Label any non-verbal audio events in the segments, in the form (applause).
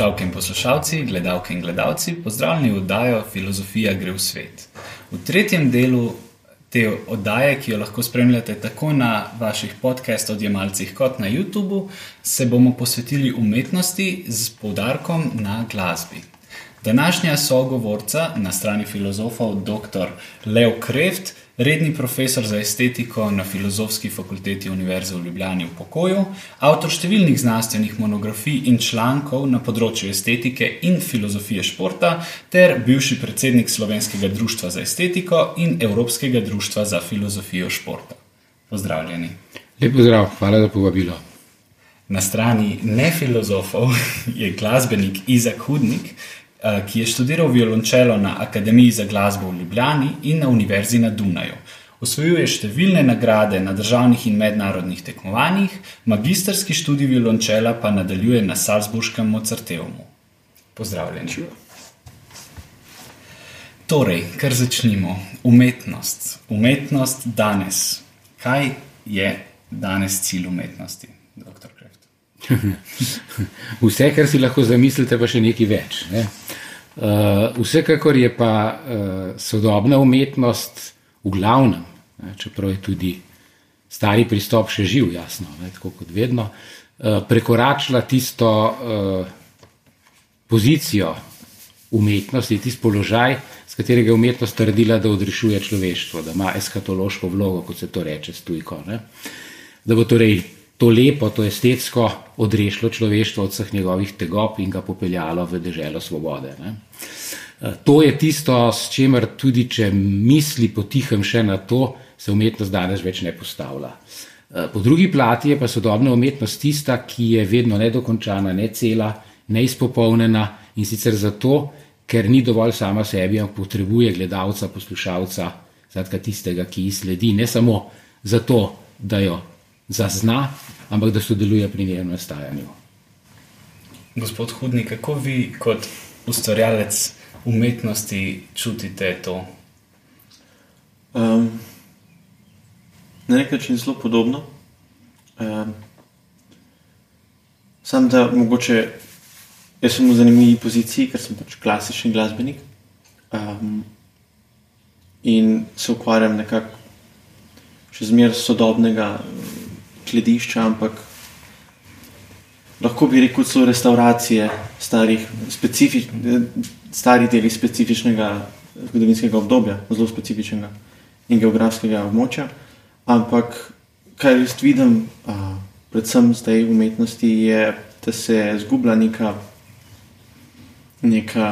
Poslušalke in poslušalci, gledalke in gledalci, pozdravljeni v oddajo Filozofija gre v svet. V tretjem delu te oddaje, ki jo lahko spremljate tako na vaših podcast odjemalcih kot na YouTubu, se bomo posvetili umetnosti z poudarkom na glasbi. Današnja sogovorca na strani filozofov, dr. Leo Kreft, redni profesor za estetiko na Filozofski fakulteti Univerze v Ljubljani v pokoju, avtor številnih znanstvenih monografij in člankov na področju estetike in filozofije športa, ter bivši predsednik Slovenskega društva za estetiko in Evropskega društva za filozofijo športa. Pozdravljeni. Lep pozdrav, hvala za povabilo. Na strani nefilozofov je glasbenik Izak Hudnik, ki je študiral violončelo na Akademiji za glasbo v Ljubljani in na Univerzi na Dunaju. Osvojil je številne nagrade na državnih in mednarodnih tekmovanjih, magistrski študij violončela pa nadaljuje na Salzburškem Mozarteumu. Pozdravljeni. Torej, kar začnimo. Umetnost. Umetnost danes. Kaj je danes cilj umetnosti, doktor? (laughs) Vse, kar si lahko zamislite, pa še nekaj več. Ne? Uh, vsekakor je pa uh, sodobna umetnost v glavnem, ne, čeprav je tudi stari pristop še živ, jasno, ne, tako kot vedno, uh, prekoračila tisto uh, pozicijo umetnosti, tisti položaj, s katerega je umetnost trdila, da odrešuje človeštvo, da ima eskatološko vlogo, kot se to reče, stujko. Ne. Da bo torej to lepo, to estetsko odrešilo človeštvo od vseh njegovih tegob in ga popeljalo v deželo svobode. Ne. E, to je tisto, s čimer tudi, če misli potihem še na to, se umetnost danes več ne postavlja. E, po drugi plati je pa sodobna umetnost tista, ki je vedno nedokončana, ne cela, neizpopolnjena in sicer zato, ker ni dovolj sama sebi, ampak potrebuje gledalca, poslušalca, zadka tistega, ki ji sledi, ne samo zato, da jo zazna, ampak da sodeluje pri njenem nastajanju. Gospod Hudnik, kako vi kot ustvarjalec umetnosti čutite to? Um, na nek način zelo podobno. Um, sam da mogoče jaz sem v zanimivi poziciji, ker sem pač klasični glasbenik um, in se ukvarjam nekako še zmeraj sodobnega gledišča, ampak lahko bi rekel, so restauracije starih, specifič, starih deli specifičnega zgodovinskega obdobja, zelo specifičnega in geografskega območja. Ampak kar jaz vidim, a, predvsem zdaj v umetnosti, je, da se zgublja neka, neka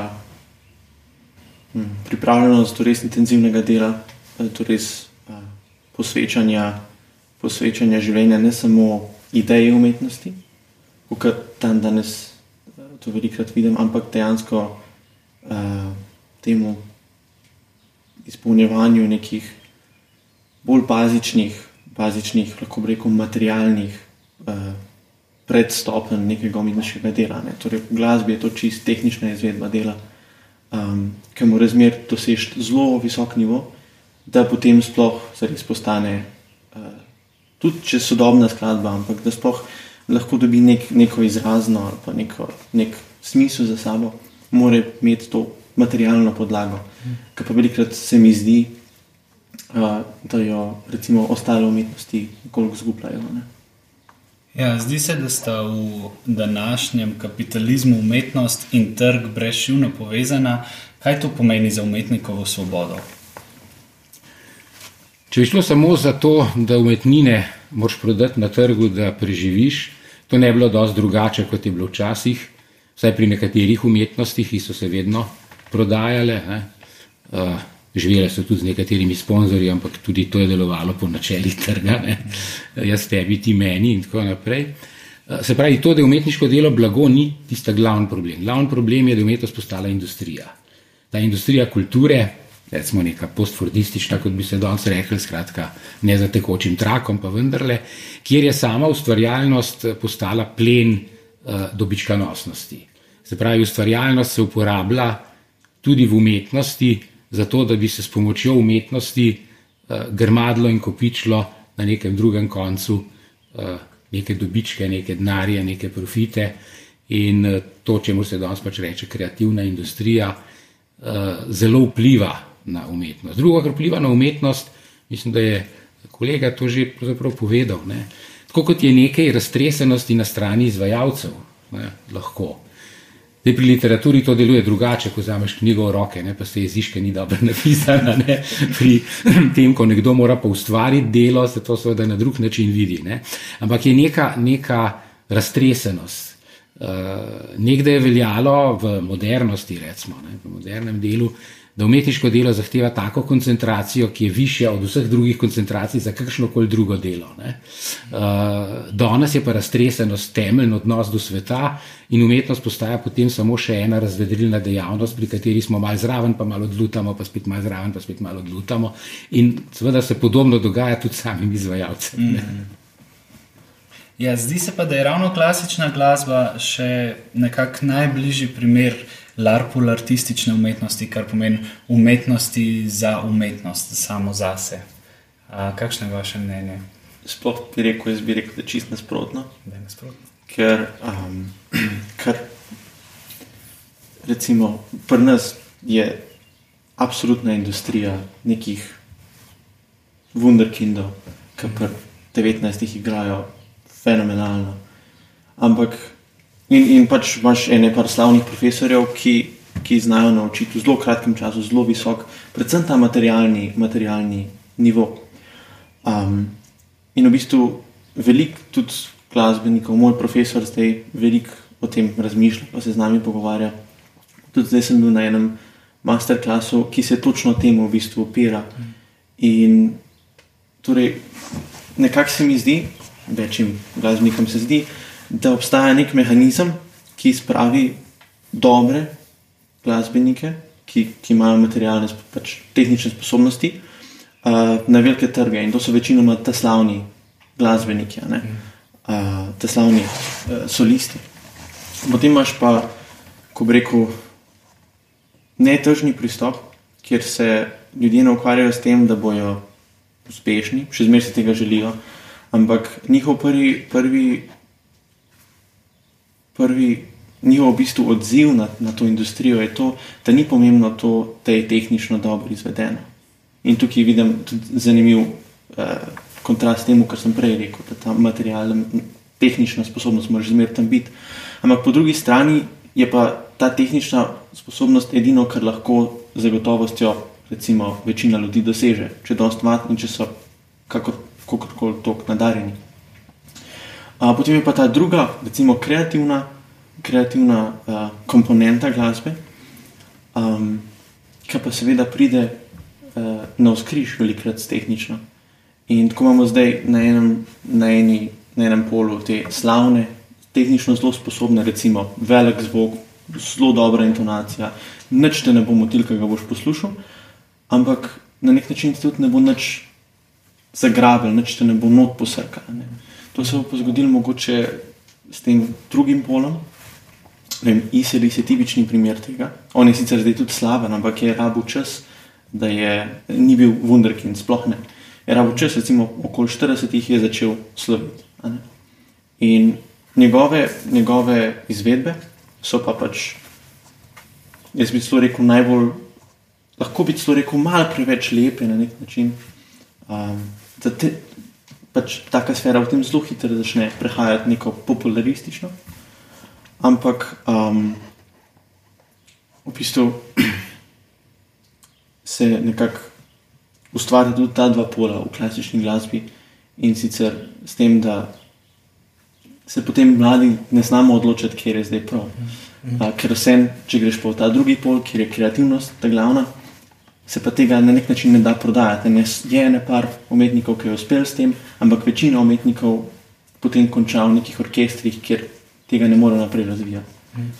hm, pripravljenost do res intenzivnega dela, do res posvečanja posvečanja življenja ne samo ideji umetnosti, kot tam danes eh, to velikrat vidim, ampak dejansko uh, temu izpolnjevanju nekih bolj bazičnih, bazičnih lahko rekel, materialnih uh, predstopenj nekega umetniškega dela. Ne. Torej, v glasbi je to čist tehnična izvedba dela, um, ki mora zmer doseči zelo visok nivo, da potem sploh zares postane uh, tudi če je sodobna skladba, ampak da sploh lahko dobi nek, neko izrazno ali pa neko, nek smisel za sabo, mora imeti to materialno podlago. Kar pa velikrat se mi zdi, uh, da jo recimo ostale umetnosti nekoliko zgubljajo. Ne? Ja, zdi se, da sta v današnjem kapitalizmu umetnost in trg brezšivno povezana. Kaj to pomeni za umetnikovo svobodo? Če bi šlo samo za to, da umetnine moraš prodati na trgu, da preživiš, to ne bi bilo dosti drugače, kot je bilo včasih, vsaj pri nekaterih umetnostih, ki so se vedno prodajale. Uh, živele so tudi z nekaterimi sponzorji, ampak tudi to je delovalo po načelih trga, ne? jaz tebi, ti meni in tako naprej. Uh, se pravi, to, da je umetniško delo blago, ni tisti glavni problem. Glavni problem je, da je umetnost postala industrija. Ta industrija kulture, recimo neka postfordistična, kot bi se danes rekli, skratka, ne za tekočim trakom, pa vendarle, kjer je sama ustvarjalnost eh, postala plen uh, dobičkonosnosti. Se pravi, ustvarjalnost se uporablja tudi v umetnosti, zato da bi se s pomočjo umetnosti uh, grmadlo in kopičilo na nekem drugem koncu uh, neke dobičke, neke denarje, neke profite. In uh, to, čemu se danes pač reče kreativna industrija, uh, zelo vpliva na umetnost. Drugo, kar vpliva na umetnost, mislim, da je kolega to že povedal. Ne? Tako kot je nekaj raztresenosti na strani izvajalcev, ne, lahko. Zdaj, pri literaturi to deluje drugače, ko vzameš knjigo v roke, ne, pa se jeziške ni dobro (laughs) napisana. Ne. Pri (clears throat) tem, ko nekdo mora pa ustvariti delo, se to seveda na drug način vidi. Ne. Ampak je neka, neka raztresenost. Uh, nekdaj je veljalo v modernosti, recimo, ne, v modernem delu, uh, da umetniško delo zahteva tako koncentracijo, ki je višja od vseh drugih koncentracij za kakršno koli drugo delo. Uh, danes je pa raztresenost temeljni odnos do sveta in umetnost postaja potem samo še ena razvedrilna dejavnost, pri kateri smo malo zraven, pa malo odlutamo, pa spet malo zraven, pa spet malo odlutamo. In seveda se podobno dogaja tudi samim izvajalcem. Mm -hmm. Ja, zdi se pa, da je ravno klasična glasba še nekako najbližji primer larpul artistične umetnosti, kar pomeni umetnosti za umetnost, samo zase. A, kakšno je vaše mnenje? Sploh bi rekel, jaz bi rekel, da je čist nasprotno. Da je nasprotno. Ker, um, (clears throat) ker recimo, pri nas je absolutna industrija nekih wunderkindov, ki pri 19 igrajo fenomenalno. Ampak In, in pač imaš ene par slavnih profesorjev, ki, ki znajo naučiti v zelo kratkem času, zelo visok, predvsem ta materialni, materialni nivo. Um, in v bistvu veliko tudi glasbenikov, moj profesor zdaj veliko o tem razmišlja, pa se z nami pogovarja. Tudi zdaj sem bil na enem masterclassu, ki se točno temu v bistvu opira. In torej, nekako se mi zdi, večjim glasbenikom se zdi, da obstaja nek mehanizem, ki spravi dobre glasbenike, ki, ki imajo materialne, pač tehnične sposobnosti, uh, na velike trge. In to so večinoma te slavni glasbeniki, uh, te slavni uh, solisti. Potem imaš pa, ko bi rekel, netržni pristop, kjer se ljudje ne ukvarjajo s tem, da bojo uspešni, še zmeraj si tega želijo. Ampak njihov prvi, prvi prvi njihov v bistvu odziv na, na to industrijo je to, da ni pomembno to, da je tehnično dobro izvedeno. In tukaj vidim tudi zanimiv eh, kontrast temu, kar sem prej rekel, da ta materialna, tehnična sposobnost mora zmeraj tam biti. Ampak po drugi strani je pa ta tehnična sposobnost edino, kar lahko z gotovostjo recimo, večina ljudi doseže, če dost vatni, če so kakorkoli tok nadarjeni. Potem je pa ta druga, recimo kreativna, kreativna uh, komponenta glasbe, um, ki pa seveda pride uh, na vzkriž, velikrat tehnično. In tako imamo zdaj na enem, na, eni, na enem polu te slavne, tehnično zelo sposobne, recimo velik zvok, zelo dobra intonacija, nič te ne bo motil, ki ga boš poslušal, ampak na nek način tudi ne bo nič zagrabil, nič te ne bo not posrkal. To se bo pa zgodilo mogoče s tem drugim polom. Iseli je tipični primer tega. On je sicer zdaj tudi slaven, ampak je rabo čas, da je ni bil Wunderkind, sploh ne. Je rabo čas, recimo okoli 40 jih je začel sloviti. In njegove, njegove izvedbe so pa pač, jaz bi celo rekel, najbolj, lahko bi celo rekel, malo preveč lepe na nek način. Um, pač taka sfera v tem zelo hitro začne prehajati neko popularistično. Ampak um, v bistvu (clears throat) se nekako ustvarja tudi ta dva pola v klasični glasbi in sicer s tem, da se potem mladi ne znamo odločiti, kje je zdaj prav. Uh, ker vse, če greš po ta drugi pol, kjer je kreativnost ta glavna, se pa tega na nek način ne da prodajati. Ne, je nekaj umetnikov, ki je uspel s tem, ampak večina umetnikov potem konča v nekih orkestrih, kjer tega ne more naprej razvijati. Hmm.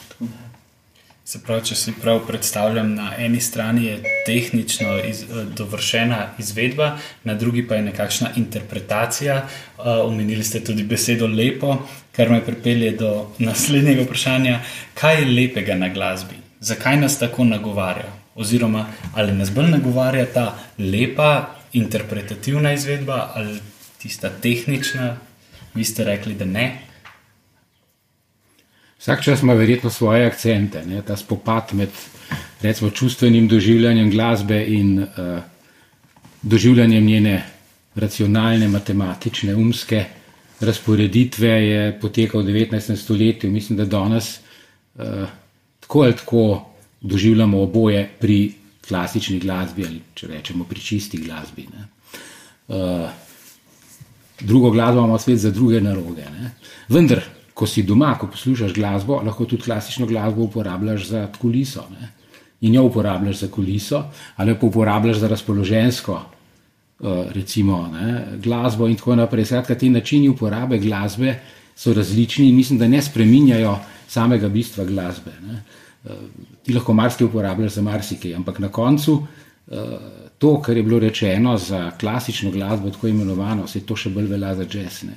Se pravi, če si prav predstavljam, na eni strani je tehnično iz, dovršena izvedba, na drugi pa je nekakšna interpretacija. Omenili ste tudi besedo lepo, kar me pripelje do (laughs) naslednjega vprašanja, kaj je lepega na glasbi, zakaj nas tako nagovarja oziroma ali nas bolj nagovarja ta lepa interpretativna izvedba ali tista tehnična, vi ste rekli, da ne. Vsak čas ima verjetno svoje akcente, ne? ta spopad med recimo, čustvenim doživljanjem glasbe in uh, doživljanjem njene racionalne, matematične, umske razporeditve je potekal v 19. stoletju. Mislim, da danes uh, tako ali tako doživljamo oboje pri klasični glasbi ali če rečemo pri čisti glasbi. Uh, drugo glasbo imamo svet za druge naroge. Ne? Vendar, ko si doma, ko poslušaš glasbo, lahko tudi klasično glasbo uporabljaš za kuliso. Ne? In jo uporabljaš za kuliso, ali pa uporabljaš za razpoložensko Eh, recimo, ne, glasbo in tako naprej. Skratka, ti načini uporabe glasbe so različni in mislim, da ne spreminjajo samega bistva glasbe. Ne. Eh, ti lahko marsikaj uporabljaš za marsikaj, ampak na koncu eh, to, kar je bilo rečeno za klasično glasbo, tako imenovano, se to še bolj velja za jazz. Ne.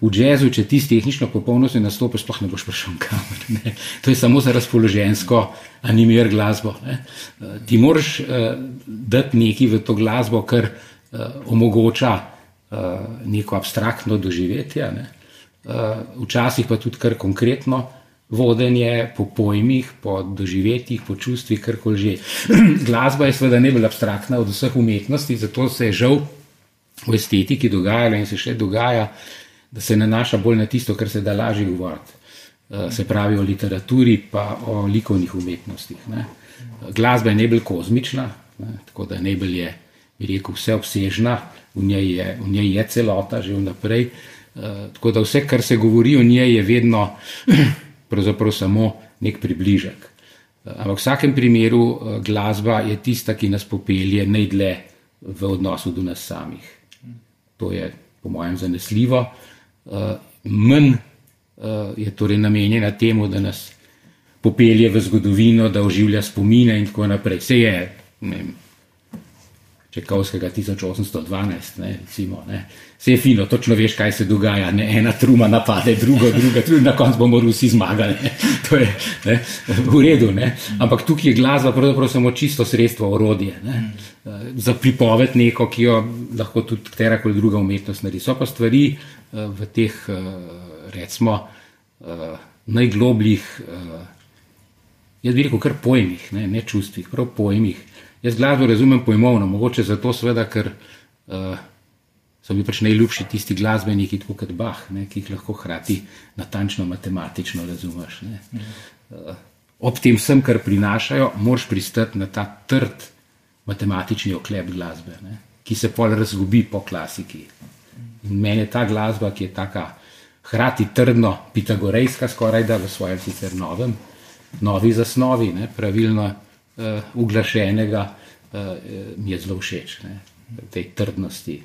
V jazzu, če ti s tehnično popolnostjo nastopiš, sploh ne boš prišel kamer. Ne. To je samo za razpoložensko animir glasbo. Ne. Ti moraš uh, dati nekaj v to glasbo, kar uh, omogoča uh, neko abstraktno doživetje, ne? uh, včasih pa tudi kar konkretno vodenje po pojmih, po doživetjih, po čustvih, kar koli že. (clears throat) Glasba je seveda najbolj abstraktna od vseh umetnosti, zato se je žal v estetiki dogajalo in se še dogaja, da se nanaša bolj na tisto, kar se da lažje govoriti. Se pravi o literaturi, pa o likovnih umetnostih. Ne. Glasba je najbolj kozmična, ne, tako da najbolj je bi rekel, vseobsežna, v njej je, v njej je celota že vnaprej. Uh, tako da vse, kar se govori o njej, je vedno (clears throat) pravzaprav samo nek približek. Ampak v vsakem primeru uh, glasba je tista, ki nas popelje najdlje v odnosu do nas samih. To je, po mojem, zanesljivo. Uh, Mn uh, je torej namenjena temu, da nas popelje v zgodovino, da oživlja spomine in tako naprej. Vse je, ne vem, Čekovskega 1812, ne, recimo, ne. Vse je fino, točno veš, kaj se dogaja. Ne. Ena truma napade, druga, druga, druga, na koncu bomo Rusi zmagali. Ne. To je ne, v redu. Ne. Ampak tukaj je glasba pravzaprav samo čisto sredstvo, orodje. Ne. Za pripoved neko, ki jo lahko tudi katera koli druga umetnost naredi. So pa stvari eh, v teh, eh, recimo, eh, najglobljih, jaz bi rekel, kar pojmih, ne, ne čustvih, prav pojmih. Jaz glasbo razumem pojmovno, mogoče zato, sveda, ker uh, so mi pač najljubši tisti glasbeniki, kot Bach, ne, ki jih lahko hkrati natančno matematično razumeš. Uh, ob tem vsem, kar prinašajo, moraš pristati na ta trd matematični oklep glasbe, ne, ki se pol razgubi po klasiki. In meni je ta glasba, ki je tako hkrati trdno, pitagorejska, skoraj da v svojem sicer novem, novi zasnovi, ne, pravilno uh, uglašenega, uh, mi je zelo všeč, ne, tej trdnosti.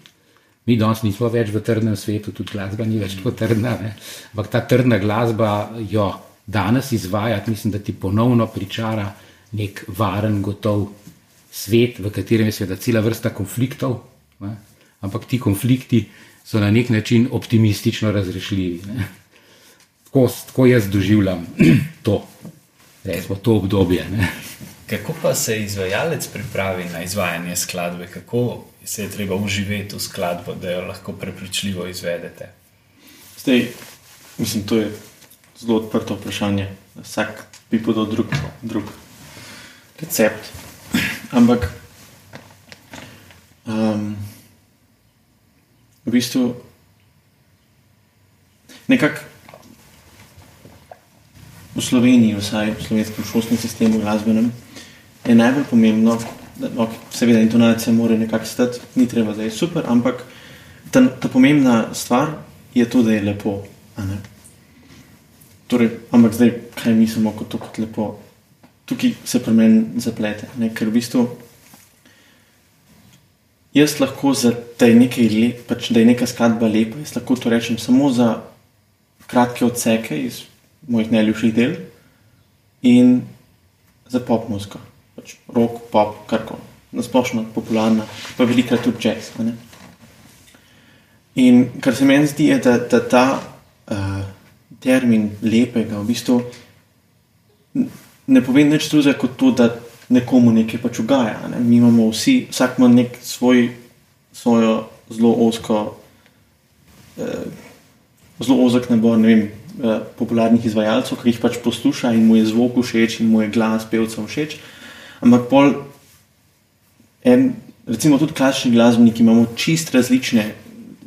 Mi danes nismo več v trdnem svetu, tudi glasba ni več tako trdna, ne. ampak ta trdna glasba jo danes izvajati, mislim, da ti ponovno pričara nek varen, gotov svet, v katerem je seveda cela vrsta konfliktov, ne. ampak ti konflikti so na nek način optimistično razrešljivi. Tako, tako jaz doživljam (clears throat) to, recimo, to obdobje. Ne. Kako pa se izvajalec pripravi na izvajanje skladbe, kako se je treba uživeti v skladbo, da jo lahko prepričljivo izvedete? Zdaj, mislim, to je zelo odprto vprašanje. Vsak bi podal drug, drug recept. Ampak um, v bistvu nekako v Sloveniji, vsaj v slovenskem šolskem sistemu, glasbenem je najbolj pomembno, okay, seveda intonacija mora nekako stati, ni treba, da je super, ampak ta, ta pomembna stvar je to, da je lepo. Torej, ampak zdaj, kaj mislimo kot to, kot lepo? Tukaj se pri meni zaplete, ne? ker v bistvu jaz lahko za te nekaj lep, pač da je neka skladba lepa, jaz lahko to rečem samo za kratke odseke iz mojih najljubših del in za pop muziko pač rock, pop, kar koli, splošno popularna, pa velikrat tudi jazz. In kar se meni zdi, je, da, da ta uh, termin lepega v bistvu ne pove nič drugega kot to, da nekomu nekaj pač ugaja. Ne? Mi imamo vsi, vsak ima nek svoj, svojo zelo osko, uh, zelo ozek nabor, ne vem, uh, popularnih izvajalcev, ki jih pač posluša in mu je zvok všeč in mu je glas pevcev všeč. Ampak pol, en, recimo tudi klasični glasbeniki, imamo čist različne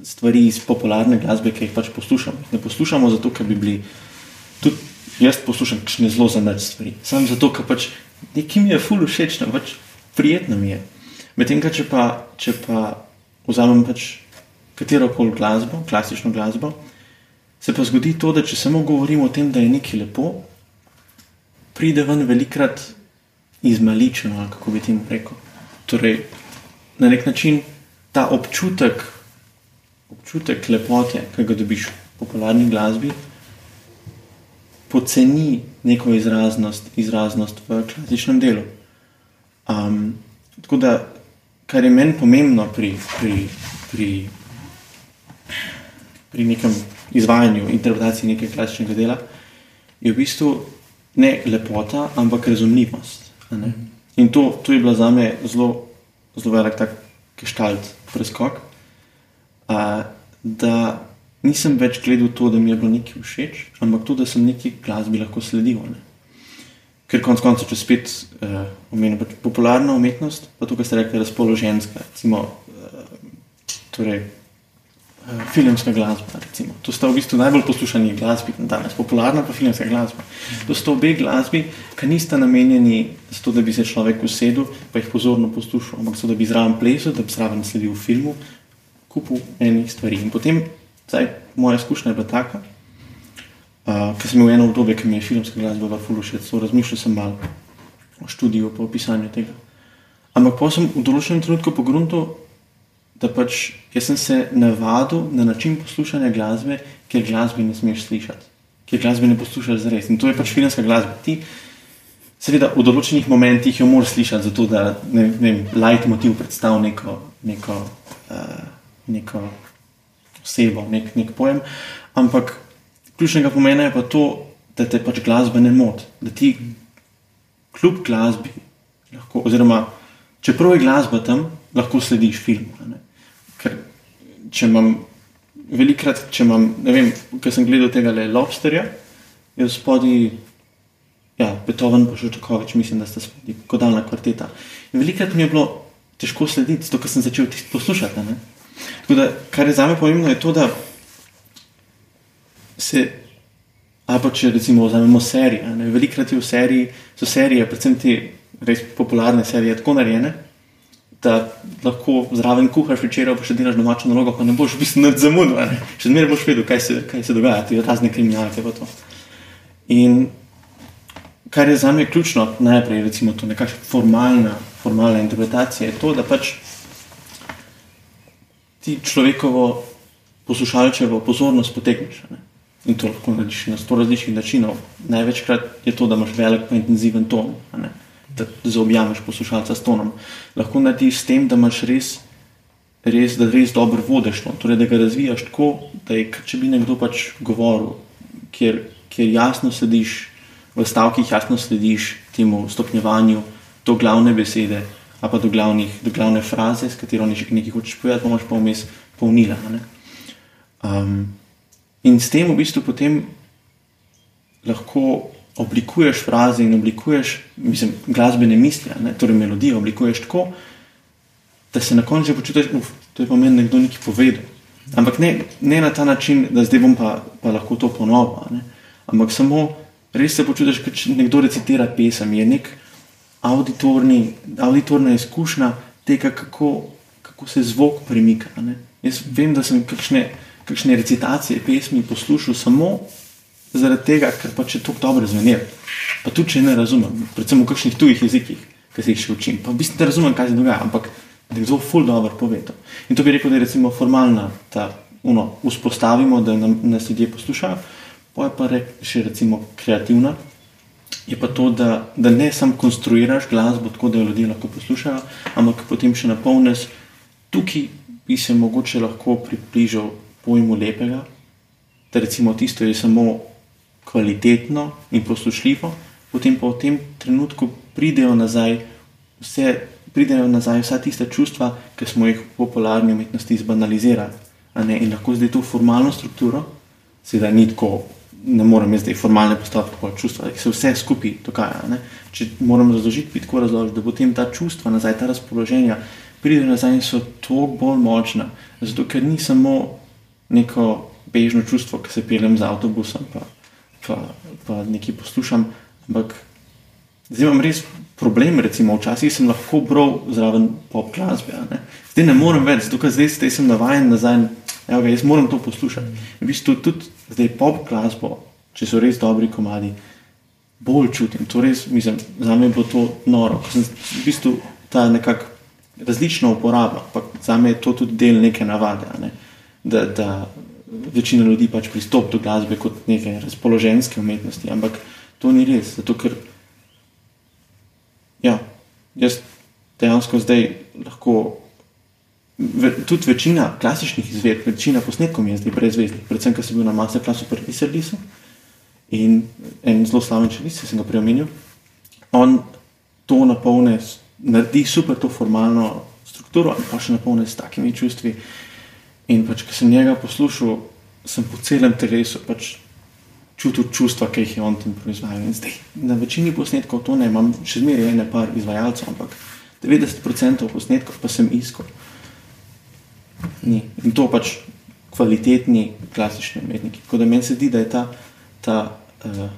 stvari iz popularne glasbe, ki jih pač poslušamo. Ne poslušamo zato, ker bi bili. Tudi jaz poslušam kakšne zelo zanimive stvari. Samo zato, ker pač nekaj mi je ful všeč, pač prijetno mi je. Medtem, če pa, če pa vzamem pač katero koli glasbo, klasično glasbo, se pa zgodi to, da če samo govorimo o tem, da je nekaj lepo, pride ven velikrat izmaličeno, kako bi temu rekel. Torej, na nek način ta občutek občutek lepote, ki ga dobiš v popularni glasbi, poceni neko izraznost, izraznost v klasičnem delu. Um, tako da, kar je meni pomembno pri, pri, pri, pri nekem izvajanju, interpretaciji nekega klasičnega dela, je v bistvu ne lepota, ampak razumljivost. In to, to je bila za me zelo, zelo velik tak keštalt preskok uh, da nisem več gledal to, da mi je bilo nekaj všeč, ampak to, da sem neki glasbi lahko sledil. Ne? Ker konec koncev, če spet uh, omenim pač popularno umetnost, pa tukaj ste rekli razpoloženska, recimo, uh, torej, filmska glasba. Recimo. To sta v bistvu najbolj poslušani glasbi danes, popularna pa filmska glasba. To sta obe glasbi, ki nista namenjeni za to, da bi se človek usedel in jih pozorno poslušal, ampak so, da bi zraven plesal, da bi zraven sledil filmu, kupu enih stvari. In potem, zdaj, moja izkušnja je bila taka, uh, ker sem imel eno obdobje, ki mi je filmska glasba v Fulušec, so razmišljal sem malo o študiju, po opisanju tega. Ampak pa sem v določenem trenutku pogrunil, da pač jaz sem se navadil na način poslušanja glasbe, ker glasbe ne smeš slišati, ker glasbe ne poslušaš zares. In to je pač filmska glasba. Ti, seveda, v določenih momentih jo moraš slišati, zato da ne, ne vem, light motiv predstavlja neko. neko uh, neko osebo, nek, nek pojem. Ampak ključnega pomena je pa to, da te pač glasba ne moti, da ti kljub glasbi, lahko, oziroma čeprav je glasba tam, lahko slediš filmu. Ker če imam velikrat, če imam, ne vem, ker sem gledal tega le lobsterja, je spodaj. Ja, Beethoven, pa še tako več, mislim, da ste spodaj, kot daljna kvarteta. In velikrat mi je bilo težko slediti, zato ker sem začel poslušati. Da, kar je za me pomembno, je to, da se, ali pa če recimo vzamemo serije. Velikrat je v seriji, so serije, predvsem te res popularne serije, tako narejene, da lahko zraven kuhaš večer, pa še delaš domačo nalogo, pa ne boš v bistvu nič zamudil, še zmeraj boš vedel, kaj se, kaj se dogaja, ti razne kriminalke. In kar je za me ključno, najprej recimo to nekakšna formalna, formalna interpretacija, je to, da pač ti človekovo poslušalčevo pozornost potegneš. Ne? In to lahko narediš na sto različnih načinov. Največkrat je to, da imaš velik in intenziven ton, da zaobjameš poslušalca s tonom. Lahko narediš s tem, da imaš res, res, da res dobro vodiš to, torej da ga razvijaš tako, da je, če bi nekdo pač govoril, kjer, kjer jasno slediš, v stavkih jasno slediš temu stopnjevanju, to glavne besede pa do, glavnih, do glavne fraze, s katero nekaj hočeš povedati, pa imaš pa vmes polnila. Um, in s tem v bistvu potem lahko oblikuješ fraze in oblikuješ, mislim, glasbene misli, torej melodije, oblikuješ tako, da se na koncu počutiš, da je pa meni nekdo nekaj povedal. Ampak ne, ne na ta način, da zdaj bom pa, pa lahko to ponovil, ampak samo res se počutiš, kot če nekdo recitira pesem. Je nek, auditorni, auditorna izkušnja tega, kako, kako se zvok premika. Ne? Jaz vem, da sem kakšne, kakšne recitacije pesmi poslušal samo zaradi tega, ker pač je to dobro zvenelo. Pa tudi, če ne razumem, predvsem v kakšnih tujih jezikih, ki se jih še učim. Pa v bistvu ne razumem, kaj se dogaja, ampak da je zelo ful dobro povedal. In to bi rekel, da je recimo formalna ta. Uno, vzpostavimo, da nas ljudje poslušajo, pa je pa re, še recimo kreativna, je pa to, da, da ne samo konstruiraš glasbo tako, da jo ljudje lahko poslušajo, ampak potem še napolniš. Tukaj bi se mogoče lahko približal pojmu lepega, da recimo tisto je samo kvalitetno in poslušljivo, potem pa v tem trenutku pridejo nazaj vse. Pridejo nazaj vsa tista čustva, ki smo jih v popularni umetnosti zbanalizirali. In lahko zdaj to formalno strukturo, seveda ni tako ne morem jaz zdaj formalne postavke pa čustva, da se vse skupaj dogaja. Ne? Če moram razložiti, bi tako razložil, da potem ta čustva nazaj, ta razpoloženja pridejo nazaj in so toliko bolj močna. Zato, ker ni samo neko bežno čustvo, ki se peljem z avtobusom, pa, pa, pa nekaj poslušam, ampak zdaj imam res problem. Recimo, včasih sem lahko bral zraven pop glasbe, ne? zdaj ne morem več, zato zdaj, zdaj sem navaden nazaj. Evo, jaz moram to poslušati. V bistvu tudi zdaj pop glasbo, če so res dobri komadi, bolj čutim. Res, mislim, za me je bilo to noro, ker sem v bistvu ta nekako različna uporaba, ampak za me je to tudi del neke navade. Ne? Da, da večina ljudi pač pristopi do glasbe kot neke razpoloženske umetnosti, ampak to ni res. Zato, ker ja, jaz dejansko zdaj lahko tudi večina klasičnih izvedb, večina posnetkov je zdaj brezveznih, predvsem, ker sem bil na masterclassu prvi servisu in en zelo slaven čelis, ki sem ga preomenil. On to napolne, naredi super to formalno strukturo, pa še napolne s takimi čustvi. In pač, ko sem njega poslušal, sem po celem telesu pač čutil čustva, ki jih je on tam proizvajal. In zdaj na večini posnetkov to ne imam, še zmeraj ene par izvajalcev, ampak 90% posnetkov pa sem iskal ni. In to pač kvalitetni klasični umetniki. Tako da meni se zdi, da je ta, ta uh,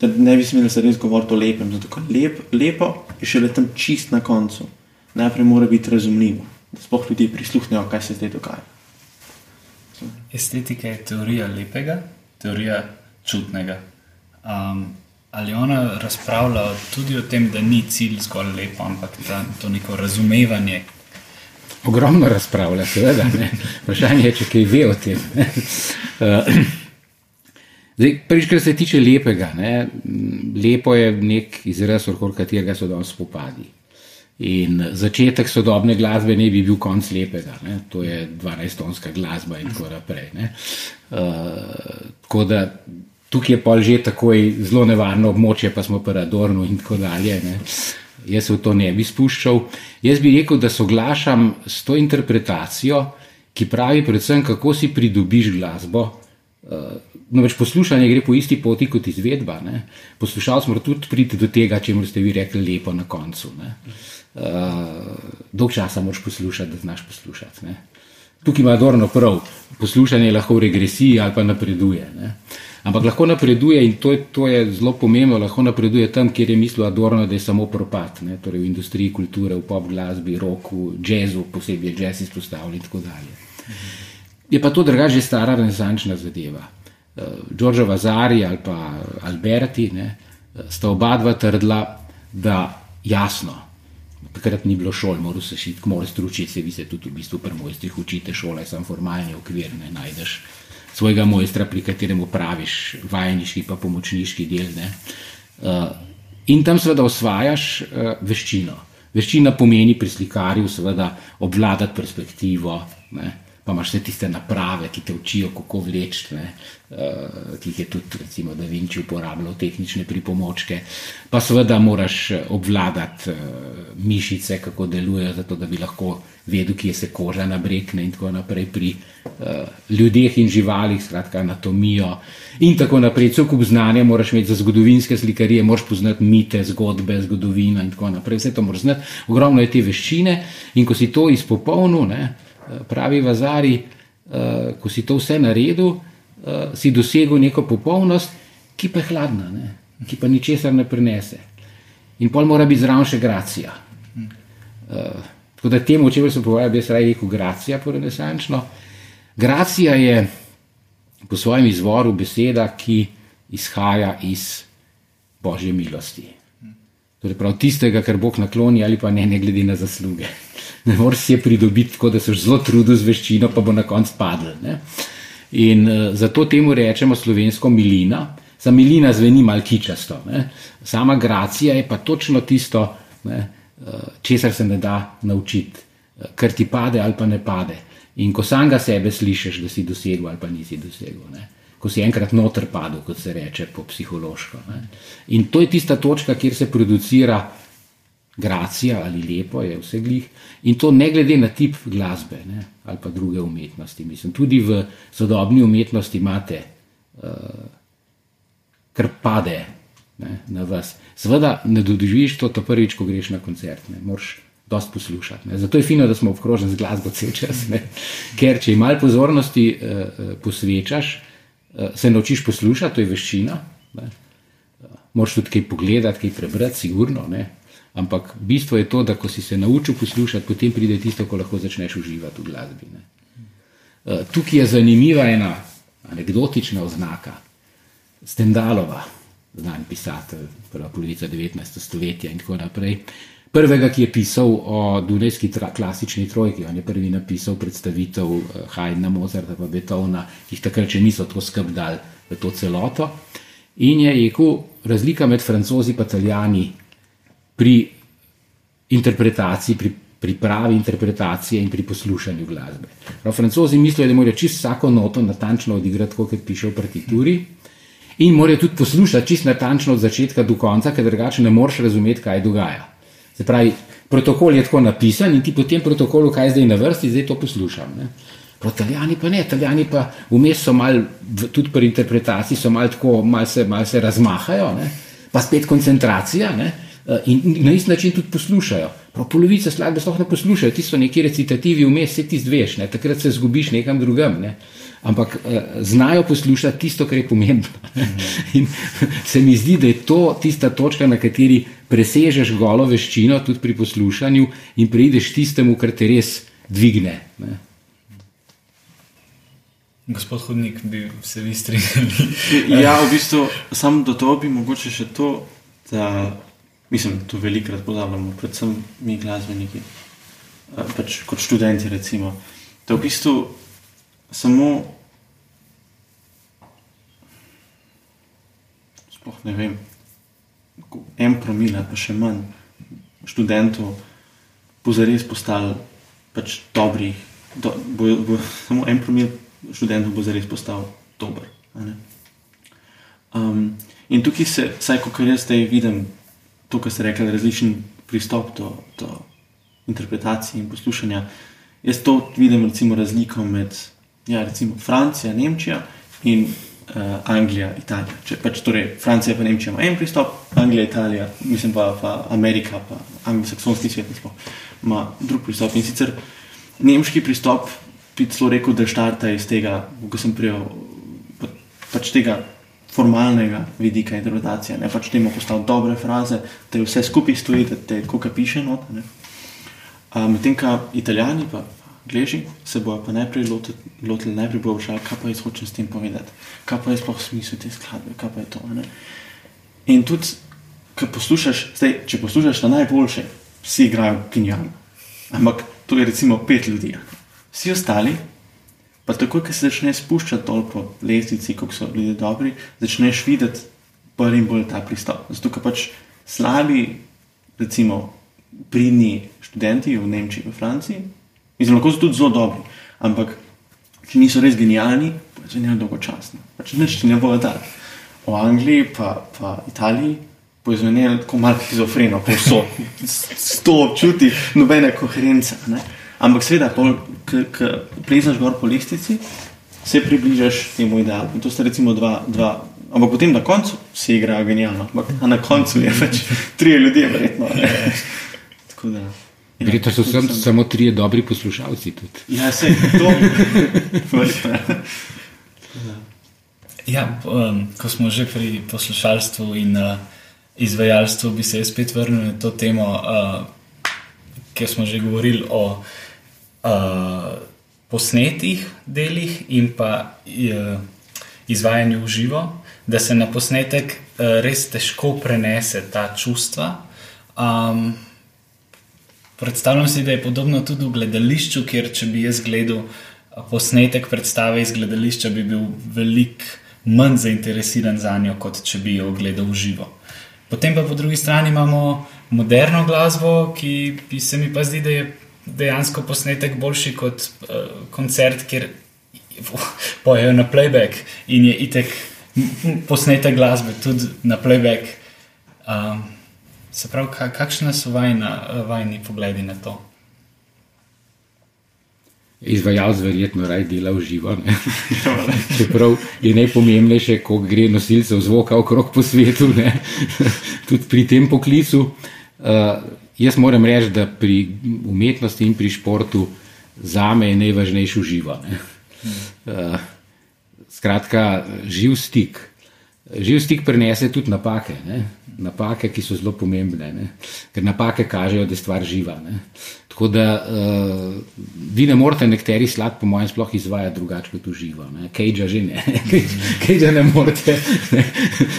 da ne bi smeli se res govoriti o lepem, zato ker lep, lepo je šele tam čist na koncu. Najprej mora biti razumljivo, da sploh ljudje prisluhnejo, kaj se zdaj dogaja. Estetika je teorija lepega, teorija čutnega. Um, ali ona razpravlja tudi o tem, da ni cilj zgolj lepo, ampak da to neko razumevanje, ogromno razpravlja, seveda. Ne. Vprašanje je, če kaj ve o tem. Eh, zdaj, prvič, kar se tiče lepega, ne, lepo je nek izraz, okoli katerega so danes spopadi. In začetek sodobne glasbe ne bi bil konc lepega, ne. to je 12-tonska glasba in tako naprej. Uh, tako da tukaj je pol že takoj zelo nevarno območje, pa smo paradorno in tako dalje. Ne. Jaz se v to ne bi spuščal. Jaz bi rekel, da soglašam s to interpretacijo, ki pravi predvsem, kako si pridobiš glasbo. Eh, no, več poslušanje gre po isti poti kot izvedba. Ne? Poslušalci morajo tudi priti do tega, če ste vi rekli lepo na koncu. Uh, dolg časa moraš poslušati, da znaš poslušati. Ne? Tukaj ima Dorno prav, poslušanje lahko v regresiji ali pa napreduje. Ne? Ampak lahko napreduje in to je, to je zelo pomembno, lahko napreduje tam, kjer je mislil Adorno, da je samo propad, ne? torej v industriji kulture, v pop glasbi, roku, jazzu, posebej jazz izpostavljen in tako dalje. Je pa to drugače stara renesančna zadeva. Đorđo uh, Vazari ali pa Alberti ne, sta oba dva trdila, da jasno, takrat ni bilo šol, moral se šiti, moral stručiti, se vi se tudi v bistvu pri mojstrih učite, šola je sam formalni okvir, ne najdeš svojega mojstra, pri katerem praviš vajeniški pa pomočniški del. Uh, in tam seveda osvajaš uh, veščino. Veščina pomeni pri slikarju seveda obvladati perspektivo, ne? Pa imaš vse tiste naprave, ki te učijo, kako vleči, uh, ki jih je tudi recimo Da Vinci uporabljal, tehnične pripomočke. Pa seveda moraš obvladati uh, mišice, kako delujejo, zato da bi lahko vedel, kje se koža nabrekne in tako naprej pri uh, ljudeh in živalih, skratka anatomijo in tako naprej. Cel kup znanja moraš imeti za zgodovinske slikarije, moraš poznati mite, zgodbe, zgodovino in tako naprej. Vse to moraš znati, ogromno je te veščine in ko si to izpopolnil, ne, pravi Vazari, uh, ko si to vse naredil, uh, si dosegel neko popolnost, ki pa je hladna, ne, ki pa ničesar ne prenese. In pol mora biti zraven še gracija. Uh, Tako da temu, če se pogovarjam, bi jaz raje rekel gracija po renesančno. Gracija je po svojem izvoru beseda, ki izhaja iz božje milosti. Torej prav tistega, kar Bog nakloni ali pa ne, ne glede na zasluge. Ne moreš si je pridobiti tako, da se zelo trudil z veščino, pa bo na koncu padel. Ne? In uh, zato temu rečemo slovensko milina. Za milina zveni malkičasto. Ne? Sama gracija je pa točno tisto, ne? Eh, česar se ne da naučiti, ker ti pade ali pa ne pade. In ko samega sebe slišiš, da si dosegel ali pa nisi dosegel. Ne? Ko si enkrat noter padel, kot se reče po psihološko. Ne? In to je tista točka, kjer se producira gracija ali lepo, je vse glih. In to ne glede na tip glasbe ne? ali pa druge umetnosti. Mislim, tudi v sodobni umetnosti imate uh, kar pade ne, na vas. Seveda ne doživiš to, to prvič, ko greš na koncert. Ne. Moraš dosti poslušati. Ne. Zato je fino, da smo obkroženi z glasbo cel čas. Ne. Ker če malo pozornosti uh, posvečaš, uh, se naučiš poslušati, to je veščina. Ne. Moraš tudi kaj pogledati, kaj prebrati, sigurno. Ne. Ampak bistvo je to, da ko si se naučil poslušati, potem pride tisto, ko lahko začneš uživati v glasbi. Ne. Tukaj je zanimiva ena anekdotična oznaka. Stendalova, znan pisatelj, prva polovica 19. stoletja in tako naprej. Prvega, ki je pisal o Dunajski tra, klasični trojki, on je prvi napisal predstavitev eh, Hajdna, Mozarta in Beethovna, ki jih takrat še niso tako skrb dali v to celoto. In je rekel, razlika med francozi in italijani pri interpretaciji, pri pripravi interpretacije in pri poslušanju glasbe. Prav, francozi mislijo, da morajo čisto vsako noto natančno odigrati, kot piše v partituri. In morajo tudi poslušati čisto natančno od začetka do konca, ker drugače ne moreš razumeti, kaj dogaja. Se pravi, protokol je tako napisan in ti po tem protokolu, kaj je zdaj na vrsti, zdaj to poslušam. Ne? Prav, italijani pa ne, italijani pa vmes so mal, tudi pri interpretaciji, so mal tako, mal se, mal se razmahajo, ne? pa spet koncentracija ne? in na isti način tudi poslušajo. Prav, polovica skladbe sploh ne poslušajo, ti so neki recitativi vmes, se ti zdveš, ne? takrat se zgubiš nekam drugam. Ne? Ampak uh, znajo poslušati tisto, kar je pomembno. In se mi zdi, da je to tista točka, na kateri presežeš golo veščino, tudi pri poslušanju, in prideš tistemu, kar te res dvigne. Ne. Gospod Hodnik, bi se vi strinjali? (laughs) ja, v bistvu samo do to bi mogoče še to, da mislim, da to velikrat pozabljamo, predvsem mi glasbeniki, pač kot študenti, recimo, da v bistvu samo sploh ne vem, en promil, pa še manj študentov, bo zares postal pač dobrih. Do, bo, bo, samo en promil študentov bo zares postal dober. Um, in tukaj se, vsaj ko jaz zdaj vidim, to, kar ste rekli, različen pristop do, do interpretacije in poslušanja. Jaz to vidim, recimo, razliko med ja, recimo, Francijo, Nemčijo in uh, Anglija, Italija. Če pač torej Francija in Nemčija ima en pristop, Anglija, Italija, mislim pa, pa Amerika, pa anglosaksonski svet ima drug pristop. In sicer nemški pristop bi celo rekel, da štarta iz tega, ko sem prijel, pa, pač tega formalnega vidika interpretacije, ne pač temu postaviti dobre fraze, da je vse skupaj stoji, da te koga piše not. Medtem, ko italijani pa gleži, se bojo pa najprej lotili, najprej bo vprašali, kaj pa jaz hočem s tem povedati, kaj pa je sploh smisel te skladbe, kaj pa je to. Ne? In tudi, ko poslušaš, zdaj, če poslušaš na najboljše, vsi igrajo genialno. Ampak to je recimo pet ljudi. Vsi ostali, pa takoj, ko se začneš spuščati dol po lestvici, kako so ljudje dobri, začneš videti bolj in bolj ta pristop. Zato, ker pač slabi, recimo, pridni študenti v Nemčiji, v Franciji, Mislim, lahko so tudi zelo dobri, ampak če niso res genijalni, pa če ne dolgočasni. Pač nič ti ne bo dal. V Angliji, pa, pa Italiji, bo izvenel tako malo schizofreno, povsod, sto občuti, nobene koherence. Ne? Ampak seveda, ko plezaš gor po listici, se približaš temu idealu. In to sta recimo dva, dva ampak potem na koncu se igra genijalno, ampak na koncu je več tri ljudi, verjetno. (laughs) Tako da. Verjetno so sem, samo tri dobri poslušalci. Tudi. Ja, se je to. (laughs) ja, um, ko smo že pri poslušalstvu in uh, izvajalstvu, bi se spet vrnil na to temo, uh, ker smo že govorili o uh, posnetih delih in pa uh, izvajanju v živo, da se na posnetek uh, res težko prenese ta čustva. Um, Predstavljam si, da je podobno tudi v gledališču, kjer če bi jaz gledal posnetek predstave iz gledališča, bi bil veliko manj zainteresiran za njo, kot če bi jo gledal v živo. Potem pa po drugi strani imamo moderno glasbo, ki bi se mi pa zdi, da je dejansko posnetek boljši kot uh, koncert, kjer (laughs) pojejo na playback in je itek posnetek glasbe tudi na playback. Um, Se pravi, kakšne so vajna, vajni pogledi na to? izvajalec verjetno raj dela v živo. ne. Čeprav je najpomembnejše, ko gre nosilcev zvoka okrog po svetu, ne. tudi pri tem poklicu. Uh, jaz moram reči, da pri umetnosti in pri športu za me je najvažnejši živo. Uh, skratka, živ stik. Živ stik prenese tudi napake, ne? Napake, ki so zelo pomembne, ne? ker napake kažejo, da je stvar živa. Ne? Tako da uh, vi ne morete nekateri slad, po mojem, sploh izvajati drugače kot uživa. Kejža že ne, (laughs) kejža ne morete ne?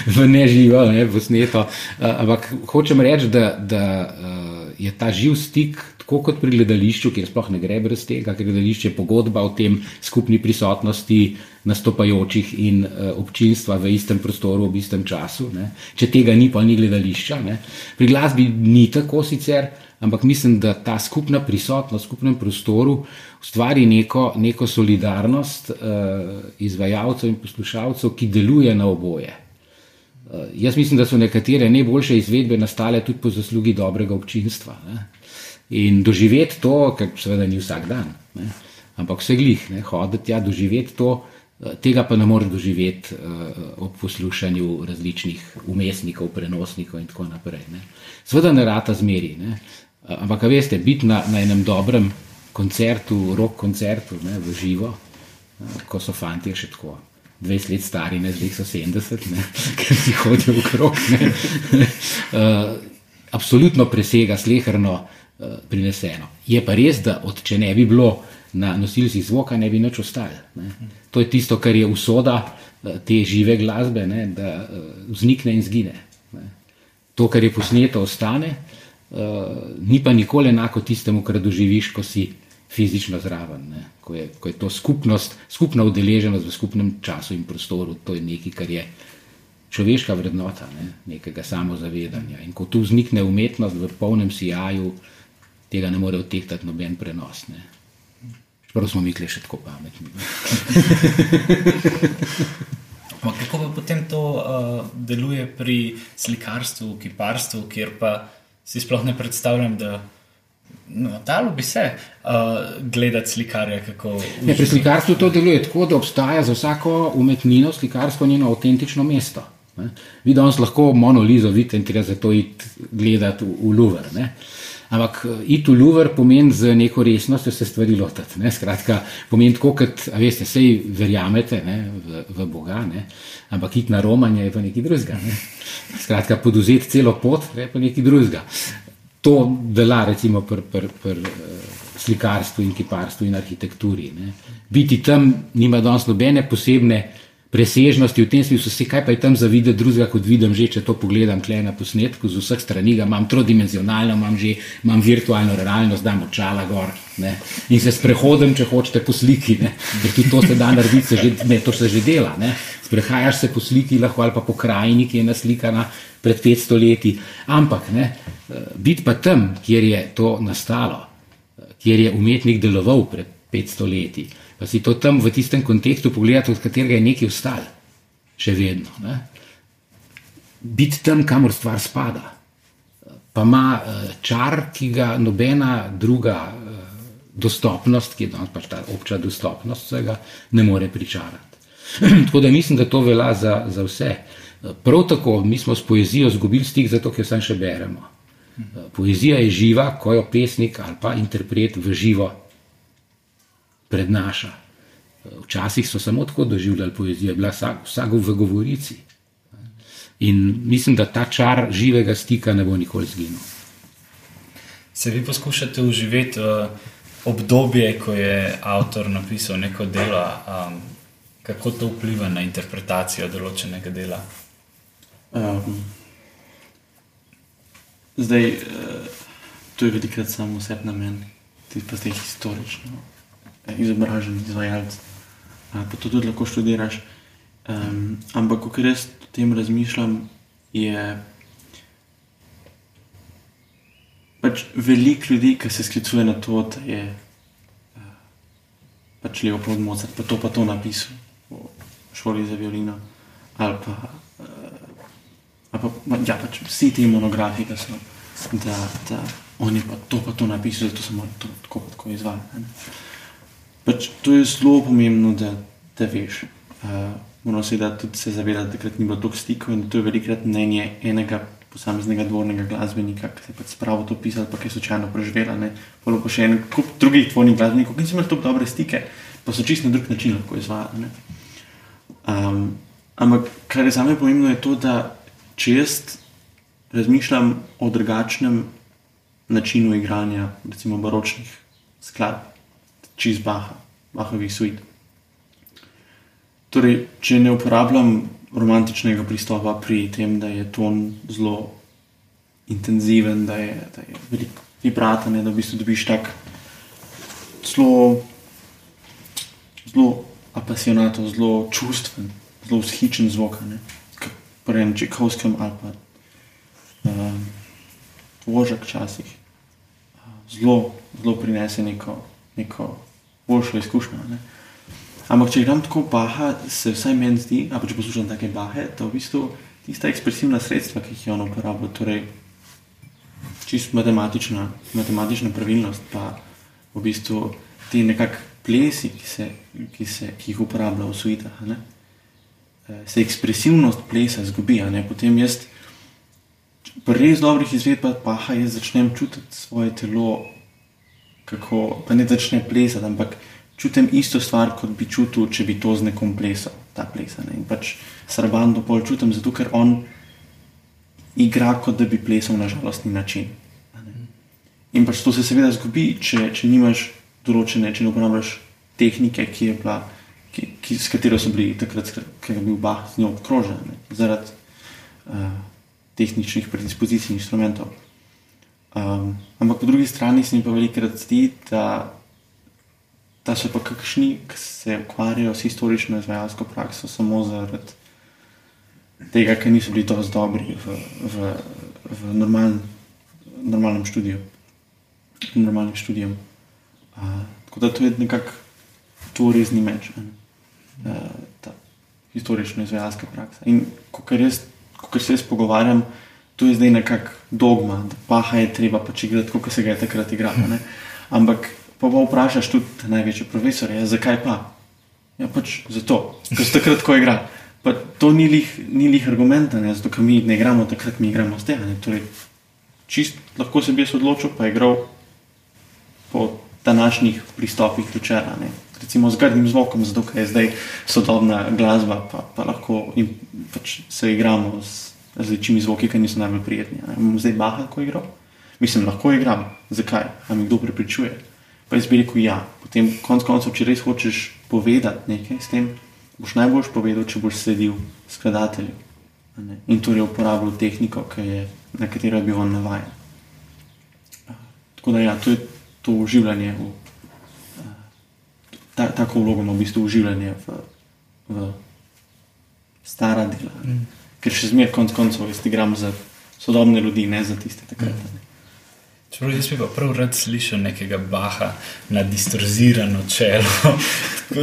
v neživo, ne? v sneto. Uh, ampak hočem reči, da, da uh, je ta živ stik tako kot pri gledališču, kjer sploh ne gre brez tega, ker gledališče je pogodba o tem skupni prisotnosti nastopajočih in uh, občinstva v istem prostoru, v istem času. Ne. Če tega ni, pa ni gledališča. Ne. Pri glasbi ni tako sicer, ampak mislim, da ta skupna prisotnost v skupnem prostoru ustvari neko, neko solidarnost uh, izvajalcev in poslušalcev, ki deluje na oboje. Uh, jaz mislim, da so nekatere najboljše izvedbe nastale tudi po zaslugi dobrega občinstva. Ne. In doživeti to, kar seveda ni vsak dan, ne, ampak vse glih, hoditi tja, doživeti to, eh, tega pa ne moreš doživeti uh, ob poslušanju različnih umestnikov, prenosnikov in tako naprej. Ne. Sveda ne rata zmeri, ne, ampak veste, biti na, na enem dobrem koncertu, rock koncertu, ne, v živo, uh, ko so fanti še tako. 20 let stari, ne zdaj so 70, ne, (laughs) ker si hodijo v krog. Uh, (laughs) absolutno presega slehrno uh, Eh, prineseno. Je pa res, da od, če ne bi bilo na nosilcih zvoka, ne bi nič ostalo. To je tisto, kar je usoda eh, te žive glasbe, ne? da eh, vznikne in zgine. Ne? To, kar je posneto, ostane, ni pa nikoli enako tistemu, kar doživiš, ko si fizično zraven. Ko je, ko je to skupnost, skupna udeleženost v skupnem času in prostoru, to je nekaj, kar je. Človeška vrednota, ne, nekega samozavedanja. In ko tu vznikne umetnost v polnem sijaju, uh, tega ne more odtehtati noben prenos. Čeprav smo mi kle še tako pametni. (laughs) kako pa potem to uh, deluje pri slikarstvu, kiparstvu, kjer pa si sploh ne predstavljam, da. No, dalo bi se uh, gledati slikarje. Ne, pri slikarstvu to deluje tako, da obstaja za vsako umetnino slikarstvo njeno avtentično mesto. Ne. Vi danes lahko monolizo vidite in treba zato iti gledati v, v Louvre. Ne. Ampak eh, iti v Louvre pomeni z neko resnostjo se stvari lotiti. Skratka, pomeni tako, kot veste, sej verjamete ne, v, v Boga, ne, ampak iti na romanje je pa nekaj drugega. Ne. Skratka, poduzeti celo pot je pa nekaj drugega. To dela recimo pri pr, pr, eh, slikarstvu in kiparstvu in arhitekturi. Ne. Biti tam nima danes nobene posebne presežnosti v tem smislu, se kaj pa je tam za videti drugega, kot vidim že, če to pogledam tle na posnetku z vseh strani, ga imam trodimenzionalno, imam že imam virtualno realnost, dam očala gor ne, in se sprehodim, če hočete po sliki, ker tudi to se da narediti, se že, ne, to se že dela, ne, sprehajaš se po sliki lahko ali pa po krajini, ki je naslikana pred 500 leti, ampak ne, biti pa tam, kjer je to nastalo, kjer je umetnik deloval pred 500 leti, pa si to tam v tistem kontekstu pogledati, od katerega je nekaj ostalo, še vedno. Ne? Biti tam, kamor stvar spada, pa ima uh, čar, ki ga nobena druga uh, dostopnost, ki je danes pač ta obča dostopnost, vsega ne more pričarati. (clears throat) tako da mislim, da to velja za, za vse. Prav tako mi smo s poezijo izgubili stik, zato ker jo sam še beremo. Poezija je živa, ko jo pesnik ali pa interpret v živo prednaša. Včasih so samo tako doživljali poezijo, bila vsak, vsak v govorici. In mislim, da ta čar živega stika ne bo nikoli zginil. Se vi poskušate uživeti v obdobje, ko je avtor napisal neko delo, um, kako to vpliva na interpretacijo določenega dela? Um, zdaj, uh, to je velikrat samo vse na meni, tudi pa zdaj historično izobražen izvajalec, pa to tudi lahko študiraš. Um, ampak, ko res o tem razmišljam, je pač veliko ljudi, ki se sklicuje na to, da je uh, pač Leopold Mozart, pa to pa to napisal v šoli za violino. Ali pa, uh, ali pa ja, pač vsi ti monografi, ki so, da, da on je pa to pa to napisal, zato sem to tako, tako izvajal. Pač to je zelo pomembno, da, da veš. Uh, Moramo se da tudi se zavedati, da takrat ni bilo toliko stikov in to je velikrat mnenje enega posameznega dvornega glasbenika, ki se je pač spravo to pisal, pa ki je slučajno preživel. Polo pa še en kup drugih dvornih glasbenikov, ki so imeli tako dobre stike, pa so čisto na drug način lahko izvajali. Um, ampak kar je za me pomembno, je to, da če jaz razmišljam o drugačnem načinu igranja, recimo baročnih skladb, čez Baha, Bahovih suit. Torej, če ne uporabljam romantičnega pristopa pri tem, da je ton zelo intenziven, da je, da je veliko vibraten, da v bistvu dobiš tak zelo, zelo apasionato, zelo čustven, zelo vzhičen zvok, enem Čekovskem ali pa um, Vožek časih. Zelo, zelo prinese neko, neko boljšo izkušnjo. Ne? Ampak, če grem tako baha, se vsaj meni zdi, a pa če poslušam take bahe, da v bistvu tista ekspresivna sredstva, ki jih je on uporabljal, torej čisto matematična, matematična pravilnost, pa v bistvu ti nekakšni plesi, ki, se, ki, se, ki jih uporablja v suitah, ne? Eh, se ekspresivnost plesa zgubi. Potem jaz, pri res dobrih izvedbah paha, jaz začnem čutiti svoje telo, kako pa ne začne plesati, ampak čutim isto stvar, kot bi čutil, če bi to z nekom plesal, ta plesa. Ne? In pač srbando pol čutim, zato ker on igra, kot da bi plesal na žalostni način. In pač to se seveda zgodi, če, če nimaš določene, če ne uporabljaš tehnike, ki je bila, ki, ki, s katero so bili takrat, ker je bil bah z njo obkrožen, zaradi uh, tehničnih predispozicij in instrumentov. Um, ampak po drugi strani se mi pa velikokrat zdi, da da so pa kakšni, ki se ukvarjajo s historično izvajalsko prakso samo zaradi tega, ker niso bili dovolj dobri v, v, v normaln, normalnem študiju. Normalnim študijem. Uh, tako da to je nekako to resni meč, uh, ta historično izvajalska praksa. In ko se jaz pogovarjam, to je zdaj nekako dogma, da paha je treba pač igrati, kot se ga je takrat igralo. Ampak Pa pa vprašaš tudi največje profesore, ja, zakaj pa? Ja, pač zato, ker ste takrat, ko igra. Pa to ni lih, ni lih argumenta, ne, zato ker mi ne igramo takrat, mi igramo z tega. Torej, čist lahko se bi jaz odločil, pa je igral po današnjih pristopih včeraj. Recimo z grdnim zvokom, zato ker je zdaj sodobna glasba, pa, pa lahko in, pač se igramo z različnimi zvoki, ki niso najbolj prijetni. Zdaj baha, ko igram. Mislim, lahko igram. Zakaj? A mi kdo prepričuje? Pa jaz bi rekel, ja. Potem, konc koncev, če res hočeš povedati nekaj s tem, boš najbolj povedal, če boš sledil skladatelju. In torej uporabljal tehniko, je, na katero je bil on navaden. Tako da, ja, to je to uživanje, v, ta, tako vlogo ima v bistvu uživanje v, v stara dela. Mm. Ker še zmeraj, konc koncev, jaz igram za sodobne ljudi, ne za tiste takrat. Mm. Čeprav jaz bi pa prav rad slišal nekega baha na distorzirano čelo,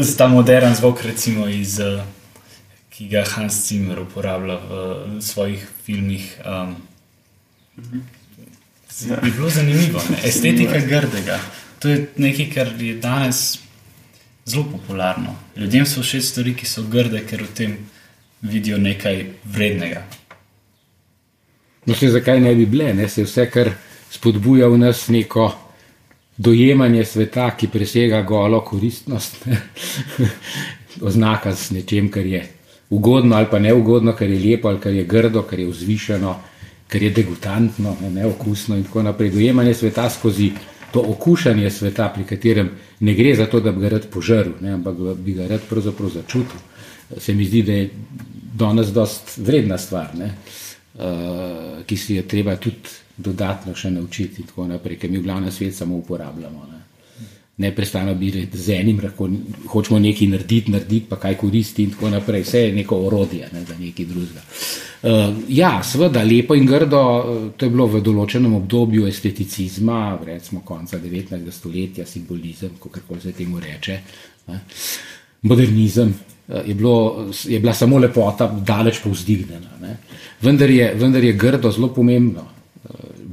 z ta modern zvok, recimo iz, uh, ki ga Hans Zimmer uporablja v svojih filmih. Um, ja. Bi bilo zanimivo, ne? estetika grdega. To je nekaj, kar je danes zelo popularno. Ljudem so všeč stvari, ki so grde, ker v tem vidijo nekaj vrednega. No, se zakaj ne bi bile, ne? se vse, kar spodbuja v nas neko dojemanje sveta, ki presega golo koristnost, (laughs) oznaka s nečem, kar je ugodno ali pa neugodno, kar je lepo ali kar je grdo, kar je vzvišeno, kar je degutantno, neokusno in tako naprej. Dojemanje sveta skozi to okušanje sveta, pri katerem ne gre za to, da bi ga rad požrl, ne, ampak bi ga rad pravzaprav začutil. Se mi zdi, da je danes dost vredna stvar, ne, uh, ki si jo treba tudi dodatno še naučiti, in tako naprej, ker mi v glavnem svet samo uporabljamo. Ne. Neprestano bi rekli, z enim lahko hočemo nekaj narediti, narediti pa kaj koristi in tako naprej. Vse je neko orodje ne, za nekaj drugega. Uh, ja, seveda, lepo in grdo, uh, to je bilo v določenem obdobju esteticizma, recimo konca 19. stoletja, simbolizem, kako se temu reče, ne. modernizem. Uh, je, bilo, je bila samo lepota, daleč povzdignjena. Vendar, vendar je grdo zelo pomembno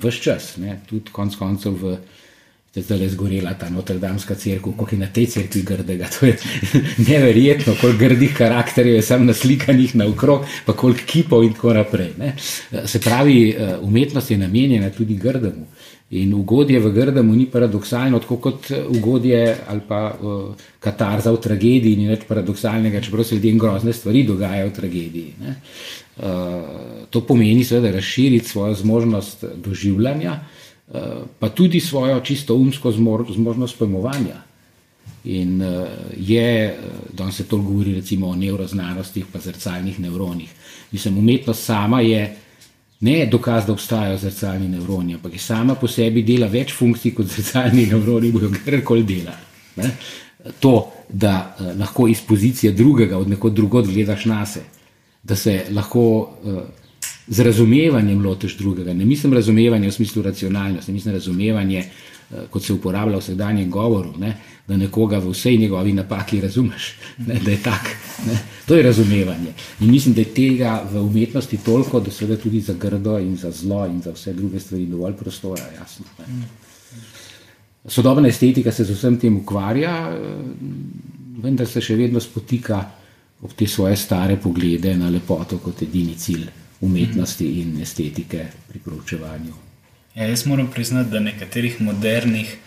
vse čas, tudi konec koncev v je zdaj zgorela ta Notre-Dameska crkva, koliko je na tej crkvi grdega. To je (laughs) neverjetno, koliko grdih karakterjev je sam naslikanih naokrog, pa koliko kipov in tako naprej. Ne. Se pravi, eh, umetnost je namenjena tudi grdemu. In ugodje v grdemu ni paradoksalno, tako kot ugodje ali pa uh, katarza v tragediji ni več paradoksalnega, čeprav se ljudem grozne stvari dogajajo v tragediji. Uh, to pomeni seveda razširiti svojo zmožnost doživljanja, uh, Eh, pa tudi svojo čisto umsko zmožnost pojmovanja. In uh, je, eh, da se to govori recimo o neuroznanostih, pa zrcalnih nevronih. Mislim, umetnost sama je ne dokaz, da obstajajo zrcalni nevroni, ampak je sama po sebi dela več funkcij kot zrcalni nevroni, bojo karkoli dela. Ne? To, da uh, lahko iz pozicije drugega, od nekod drugod gledaš na sebe, da se lahko uh, z razumevanjem lotiš drugega. Ne mislim razumevanje v smislu racionalnosti, mislim razumevanje, eh, kot se uporablja v vsakdanjem govoru, ne? da nekoga v vsej njegovi napaki razumeš, ne? da je tak. Ne? To je razumevanje. In mislim, da je tega v umetnosti toliko, da se da tudi za grdo in za zlo in za vse druge stvari dovolj prostora. Jasno, Sodobna estetika se z vsem tem ukvarja, eh, vendar se še vedno spotika ob te svoje stare poglede na lepoto kot edini cilj umetnosti in estetike pri proučevanju. Ja, jaz moram priznati, da nekaterih modernih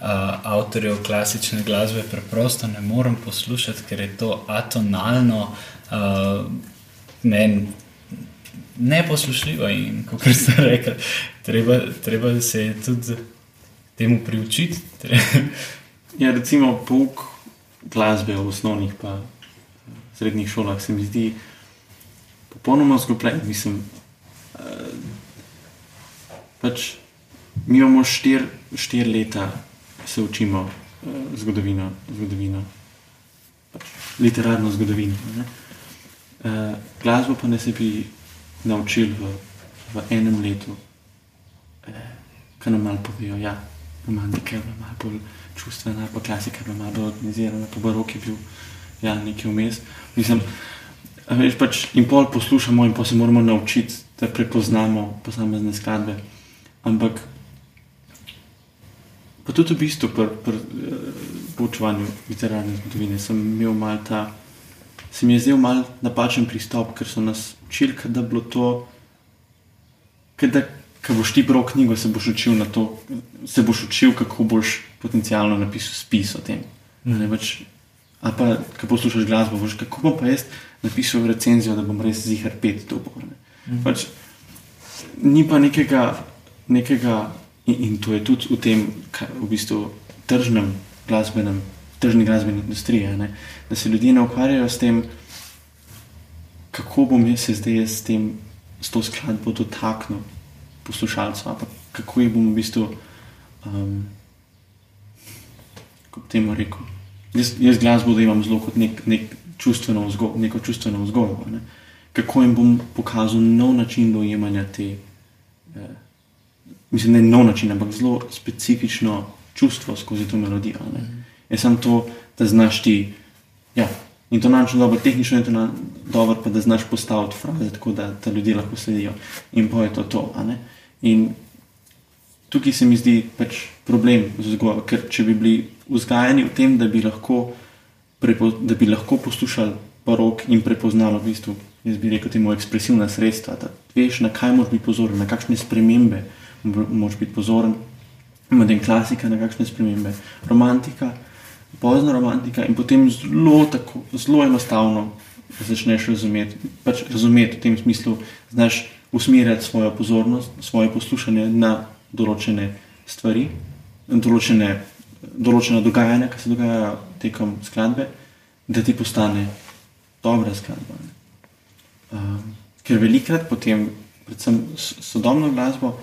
uh, avtorjev klasične glasbe preprosto ne morem poslušati, ker je to atonalno, uh, ne, neposlušljivo. In kot (laughs) ste rekli, treba, treba se tudi temu priučiti. (laughs) ja, recimo pouk glasbe v osnovnih in srednjih šolah se mi zdi popolnoma zgubljen. Mislim, uh, pač mi imamo štiri štir leta, se učimo uh, zgodovino, zgodovino pač literarno zgodovino. Uh, glasbo pa ne se bi naučili v, v enem letu, uh, kaj nam malo povejo. Ja, romantika je bila malo bolj čustvena, pa klasika je bila malo bolj organizirana, pa barok je bil ja, nekaj vmes. Mislim, Veš, pač in pol poslušamo, in pa se moramo naučiti, da prepoznamo posamezne skladbe. Ampak pa tudi v bistvu pri pr, eh, poučevanju literarne zgodovine sem imel mal ta, se mi je zdel mal napačen pristop, ker so nas učili, da je bilo to, da ko boš ti bral knjigo, se boš učil na to, se boš učil, kako boš potencialno napisal spis o tem. Mm. Ne, pač, ali pa, ko poslušaš glasbo, boš kako bom pa jaz napisal recenzijo, da bom res zihar pet to bo. Mhm. Pač, ni pa nekega, nekega in, in to je tudi v tem, kar, v bistvu, tržnem glasbenem, tržni glasbeni industriji, ne? da se ljudje ne ukvarjajo s tem, kako bom jaz se zdaj s, tem, s to skladbo dotaknil poslušalcev, kako jih bom v bistvu, um, kako temu rekel. Jaz, jaz glasbo imam zelo kot nek, nek čustveno vzgojo, neko čustveno vzgojo. Ne? Kako jim bom pokazal nov način dojemanja te, eh, mislim, ne nov način, ampak zelo specifično čustvo skozi to melodijo. Ne? Jaz sem to, da znaš ti, ja, in to načno dobro, tehnično je to dobro, pa da znaš postaviti fraze tako, da, da ljudje lahko sledijo in poje to. to in tukaj se mi zdi pač problem z vzgojo, ker če bi bili vzgajani v tem, da bi lahko da bi lahko poslušali barok in prepoznali v bistvu, jaz bi rekel, temu ekspresivna sredstva. Da veš, na kaj moraš biti pozoren, na kakšne spremembe moraš biti pozoren. Imate klasika, na kakšne spremembe, romantika, pozna romantika in potem zelo, tako, zelo enostavno začneš razumeti, pač razumeti v tem smislu, znaš usmerjati svojo pozornost, svoje poslušanje na določene stvari, določene, določene dogajanja, ki se dogajajo tekom skladbe, da ti postane dobra skladba. Um, ker velikrat potem, predvsem sodobno glasbo,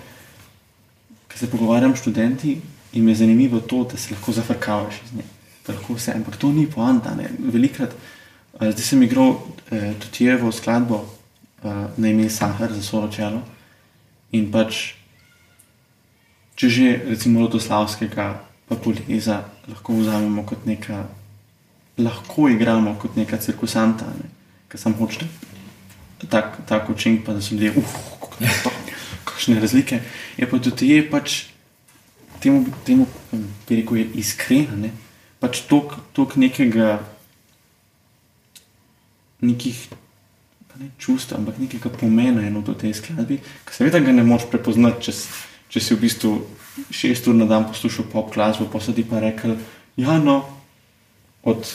ki se pogovarjam s študenti, jim je zanimivo to, da se lahko zafrkavaš iz nje. Vse, ampak to ni poanta. Velikrat, uh, zdaj sem igral uh, tudi jevo skladbo uh, na ime Sahar za solo čelo. In pač, če že recimo Lotoslavskega pa Poliza lahko vzamemo kot neka, lahko igramo kot neka cirkusanta, ne? ki sem hočete. Tak, tak učinek, pa da so ljudje, uf, kakšne razlike. Je pa tudi je pač temu, temu bi rekel, je iskrena. Ne? Pač tok nekega, nekih ne čustev, ampak nekega pomena eno v tej skladbi, ki seveda ga ne moreš prepoznati, če, če si v bistvu šest ur na dan poslušal pop glasbo, pa so ti pa rekli, ja, no, od,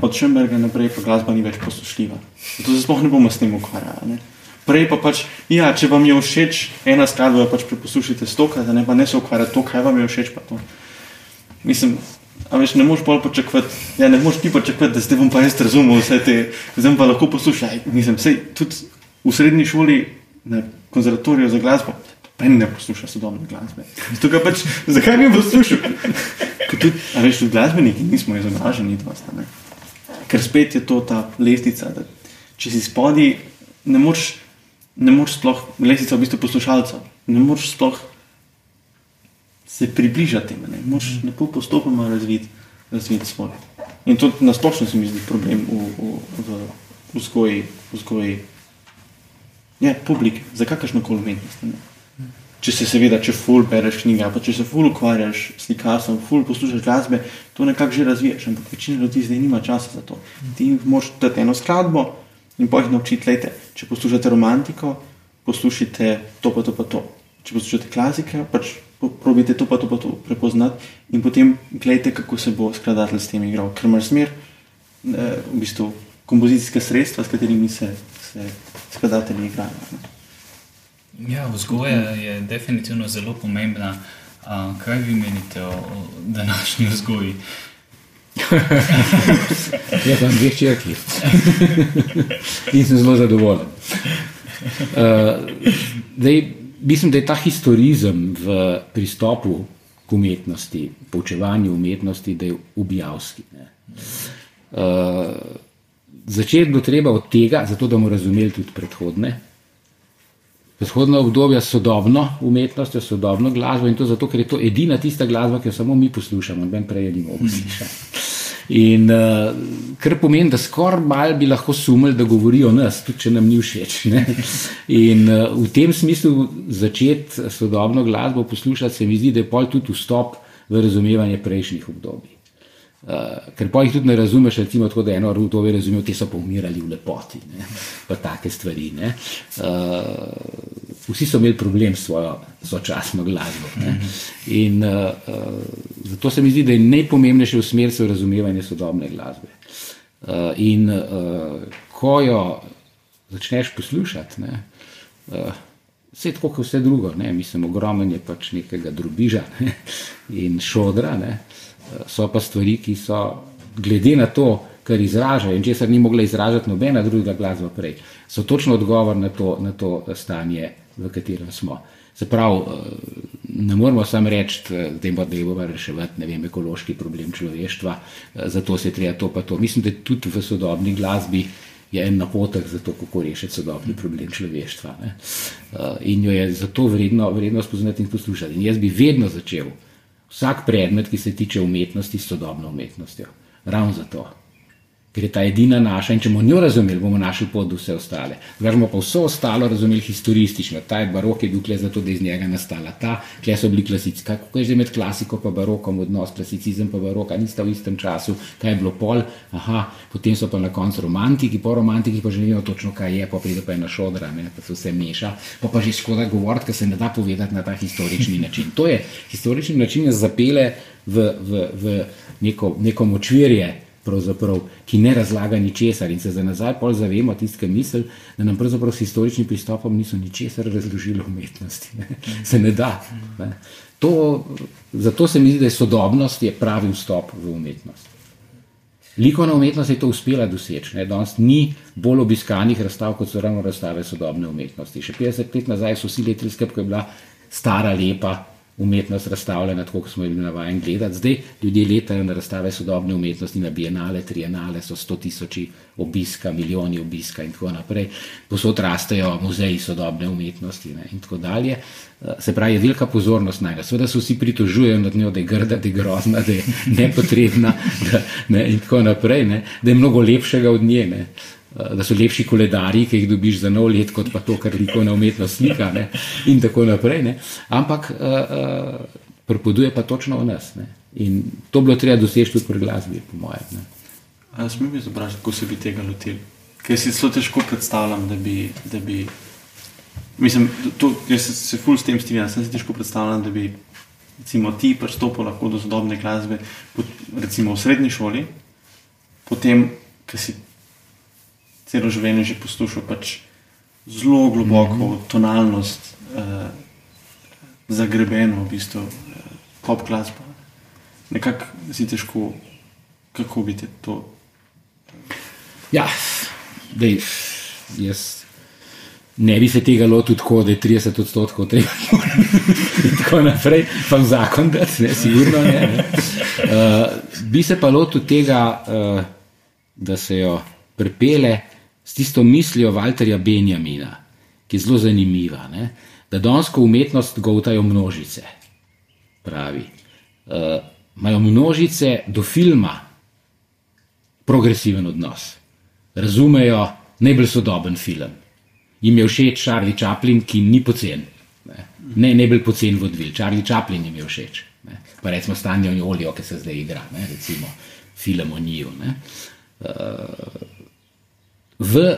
od Šemberga naprej pa glasba ni več poslušljiva. Zato se sploh ne bomo s tem ukvarjali. Prej pa pač, ja, če vam je všeč ena skladba, pač preposlušajte stokrat, ne pa ne se ukvarjate to, kaj vam je všeč. Mislim, a veš, ne moreš bolj počakati, ja, ne moreš ti počakati, da zdaj bom pa jaz razumel vse te, zdaj pa lahko poslušaj. Mislim, sej, tudi v srednji šoli, na konzervatoriju za glasbo, pa ne posluša sodobne glasbe. (laughs) Pač, zakaj bi poslušal? (laughs) Tudi, a veš, tudi glasbeniki nismo izobraženi, ker spet je to ta lestvica, da če si spodaj, ne moreš ne moreš sploh, lesica v bistvu poslušalcev, ne moreš sploh se približati temu, ne moreš mm. lepo postopoma razviti razvit svoj. In to na splošno se mi zdi problem v, v, v vzgoji, vzgoji ja, publike, za kakršno koli umetnost. Ne. Če se seveda, če ful bereš knjige, pa če se ful ukvarjaš s slikarstvom, ful poslušaš glasbe, to nekako že razvijaš, ampak večina ljudi zdaj nima časa za to. Ti moraš dati eno skladbo, in pa jih naučiti, lejte, če poslušate romantiko, poslušajte to, pa to, pa to. Če poslušate klasike, pač probite to, pa to, pa to prepoznati in potem gledajte, kako se bo skladatelj s tem igral. Ker imaš smer, eh, v bistvu kompozicijske sredstva, s katerimi se, se skladatelji igrajo. Ja, vzgoja je definitivno zelo pomembna. Uh, kaj vi menite o, današnji vzgoji? (laughs) Jaz sem dveh črki in sem zelo zadovoljen. Uh, zdaj, mislim, da je ta historizem v pristopu k umetnosti, poučevanju umetnosti, da je ubijavski. Uh, začeti bo treba od tega, zato da bomo razumeli tudi predhodne. Predhodna obdobja sodobno umetnostjo, sodobno glasbo in to zato, ker je to edina tista glasba, ki jo samo mi poslušamo, noben prej ni mogel slišati. In uh, kar pomeni, da skoraj malo bi lahko sumili, da govorijo o nas, tudi če nam ni všeč. Ne? In uh, v tem smislu začeti sodobno glasbo poslušati, se mi zdi, da je pol tudi vstop v razumevanje prejšnjih obdobij. Uh, ker pa jih tudi ne razumeš, recimo, tako, da eno obdobje razumel, te so pa umirali v lepoti, ne? pa take stvari. Uh, vsi so imeli problem s svojo sočasno glasbo. Ne? In uh, uh, zato se mi zdi, da je najpomembnejše v smer v razumevanje sodobne glasbe. Uh, in uh, ko jo začneš poslušati, ne, uh, vse tako kot vse drugo, ne, mislim, ogromen je pač nekega drubiža ne, in šodra, ne, so pa stvari, ki so glede na to, kar izraža in česar ni mogla izražati nobena druga glasba prej, so točno odgovor na to, na to stanje v katerem smo. Se pravi, eh, ne moramo samo reči, da bo treba reševati vem, ekološki problem človeštva, eh, zato se treba to pa to. Mislim, da tudi v sodobni glasbi je en napotek za to, kako rešiti sodobni problem človeštva. Ne? Eh, in jo je zato vredno, vredno spoznati in poslušati. In jaz bi vedno začel vsak predmet, ki se tiče umetnosti, s sodobno umetnostjo. Ravno zato ker je ta edina naša in če bomo njo razumeli, bomo našli pot do vse ostale. Zdaj bomo pa vse ostalo razumeli historistično. Ta je barok je bil kle zato, da je iz njega nastala. Ta, kle so bili klasici. Kako je že med klasiko pa barokom odnos, klasicizem pa baroka, nista v istem času, kaj je bilo pol, aha, potem so pa na koncu romantiki, po romantiki pa že ne vemo točno, kaj je, pa pride pa ena šodra, ne, pa se vse meša, pa pa že škoda govoriti, ker se ne da povedati na ta historični način. To je historični način, da zapele v, v, v neko, neko močvirje ki ne razlaga ničesar in se za nazaj pol zavemo tiste misli, da nam pravzaprav s historičnim pristopom niso ničesar razložili umetnosti. Ne. (laughs) Se ne da. Ne. To, zato se mi zdi, da je sodobnost je pravi vstop v umetnost. Likovna umetnost je to uspela doseči. Danes ni bolj obiskanih razstav, kot so ravno razstave sodobne umetnosti. Še 50 let nazaj so vsi leteli skrb, ko je bila stara, lepa, umetnost razstavljena, tako kot smo bili navajeni gledati. Zdaj ljudje letajo na razstave sodobne umetnosti, na bienale, trienale, so sto tisoči obiska, milijoni obiska in tako naprej. Posod rastejo muzeji sodobne umetnosti ne, in tako dalje. Eh, se pravi, je velika pozornost na njega. Sveda se vsi pritožujejo nad njo, da je grda, da je grozna, da je nepotrebna (laughs) da, ne, in tako naprej, ne, da je mnogo lepšega od nje. Ne da so lepši koledari, ki jih dobiš za nov let, kot pa to, kar likovna umetnost slika, ne? in tako naprej. Ne? Ampak uh, uh, prepoduje pa točno v nas. Ne? In to bilo treba doseči tudi pri glasbi, po mojem. Smem bi zobražiti, kako se bi tega lotili? Ker si zelo težko predstavljam, da bi. Da bi mislim, to, jaz se, se ful s tem strinjam. Sem si težko predstavljam, da bi recimo, ti pristopil lahko do sodobne glasbe, recimo v srednji šoli, potem, ki si celo življenje že poslušal pač zelo globoko mm -hmm. tonalnost, uh, zagrebeno v bistvu uh, pop glasbo. Nekako si težko, kako bi te to. Ja, dej, jaz ne bi se tega lotil tako, da je 30 odstotkov treba. in (laughs) tako naprej, pa v zakon, da se ne, sigurno ne. ne. Uh, bi se pa lotil tega, uh, da se jo prepele s tisto mislijo Walterja Benjamina, ki je zelo zanimiva, ne? da donsko umetnost govtajo množice. Pravi, uh, imajo množice do filma progresiven odnos, razumejo najbolj sodoben film. Jim je všeč Charlie Chaplin, ki ni pocen. Ne, ne najbolj pocen vodil. Charlie Chaplin jim je všeč. Ne. Pa recimo stanje o Joliju, ki se zdaj igra, ne, recimo film o njiju. Uh, v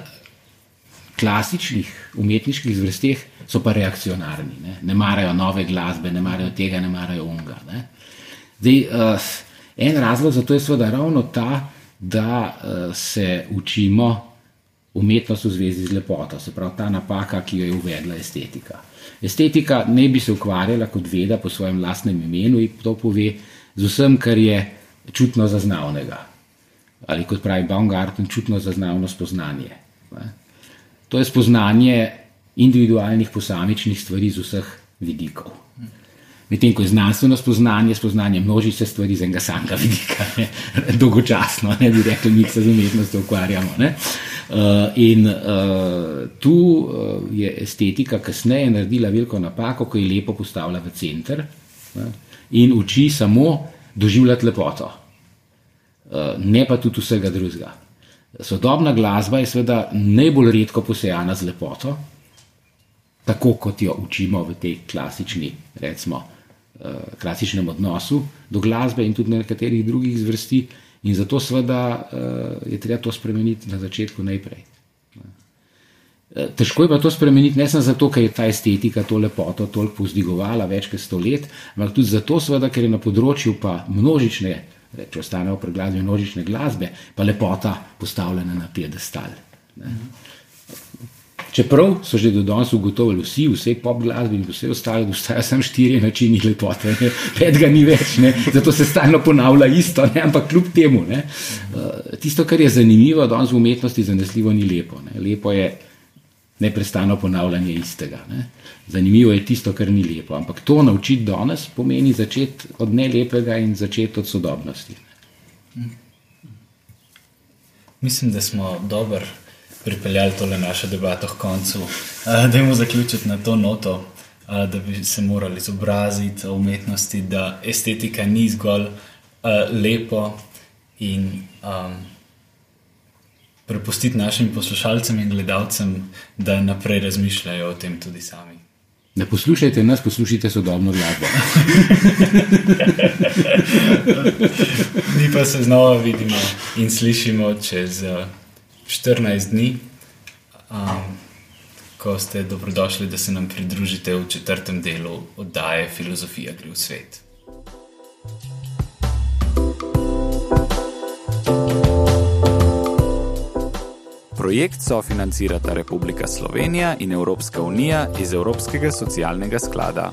klasičnih umetniških zvrsteh so pa reakcionarni, ne, ne marajo nove glasbe, ne marajo tega, ne marajo unga. Ne. Zdaj, uh, en razlog za to je seveda ravno ta, da uh, se učimo umetnost v zvezi z lepoto, se pravi ta napaka, ki jo je uvedla estetika. Estetika ne bi se ukvarjala kot veda po svojem lastnem imenu in to pove z vsem, kar je čutno zaznavnega ali kot pravi Baumgarten, čutno zaznavno spoznanje. Ne. To je spoznanje individualnih, posamičnih stvari z vseh vidikov. Medtem ko je znanstveno spoznanje, spoznanje množice stvari z enega samega vidika, ne, dolgočasno, ne bi rekli, mi se z umetnostjo ukvarjamo. Ne. Uh, in uh, tu uh, je estetika kasneje naredila veliko napako, ko je lepo postavila v center ne, in uči samo doživljati lepoto. Eh, ne pa tudi vsega drugega. Sodobna glasba je seveda najbolj redko posejana z lepoto, tako kot jo učimo v tej klasični, recimo, eh, klasičnem odnosu do glasbe in tudi nekaterih drugih zvrsti. In zato seveda eh, je treba to spremeniti na začetku najprej. Težko je pa to spremeniti, ne samo zato, ker je ta estetika to lepoto toliko povzdigovala več kot sto let, ampak tudi zato, seveda, ker je na področju pa množične če ostanemo pri glasbi množične glasbe, pa lepota postavljena na piedestal. Čeprav so že do danes ugotovili vsi, vse pop glasbe in vse ostale, da obstajajo samo štiri načini lepote, ne. petega ni več, ne. zato se stalno ponavlja isto, ne. ampak kljub temu. Ne. Tisto, kar je zanimivo, danes v umetnosti zanesljivo ni lepo. Ne. Lepo je neprestano ponavljanje istega. Ne. Zanimivo je tisto, kar ni lepo. Ampak to naučiti danes pomeni začeti od nelepega in začeti od sodobnosti. Mislim, da smo dobro pripeljali tole našo debato k koncu. Da bomo zaključili na to noto, da bi se morali izobraziti o umetnosti, da estetika ni zgolj lepo in um, prepustiti našim poslušalcem in gledalcem, da naprej razmišljajo o tem tudi sami. Ne poslušajte nas, poslušajte sodobno glasbo. Mi pa se znova vidimo in slišimo čez 14 eh, dni, um, ko ste dobrodošli, da se nam pridružite v četrtem delu oddaje Filozofija gre v svet. Projekt sofinancirata Republika Slovenija in Evropska unija iz Evropskega socialnega sklada.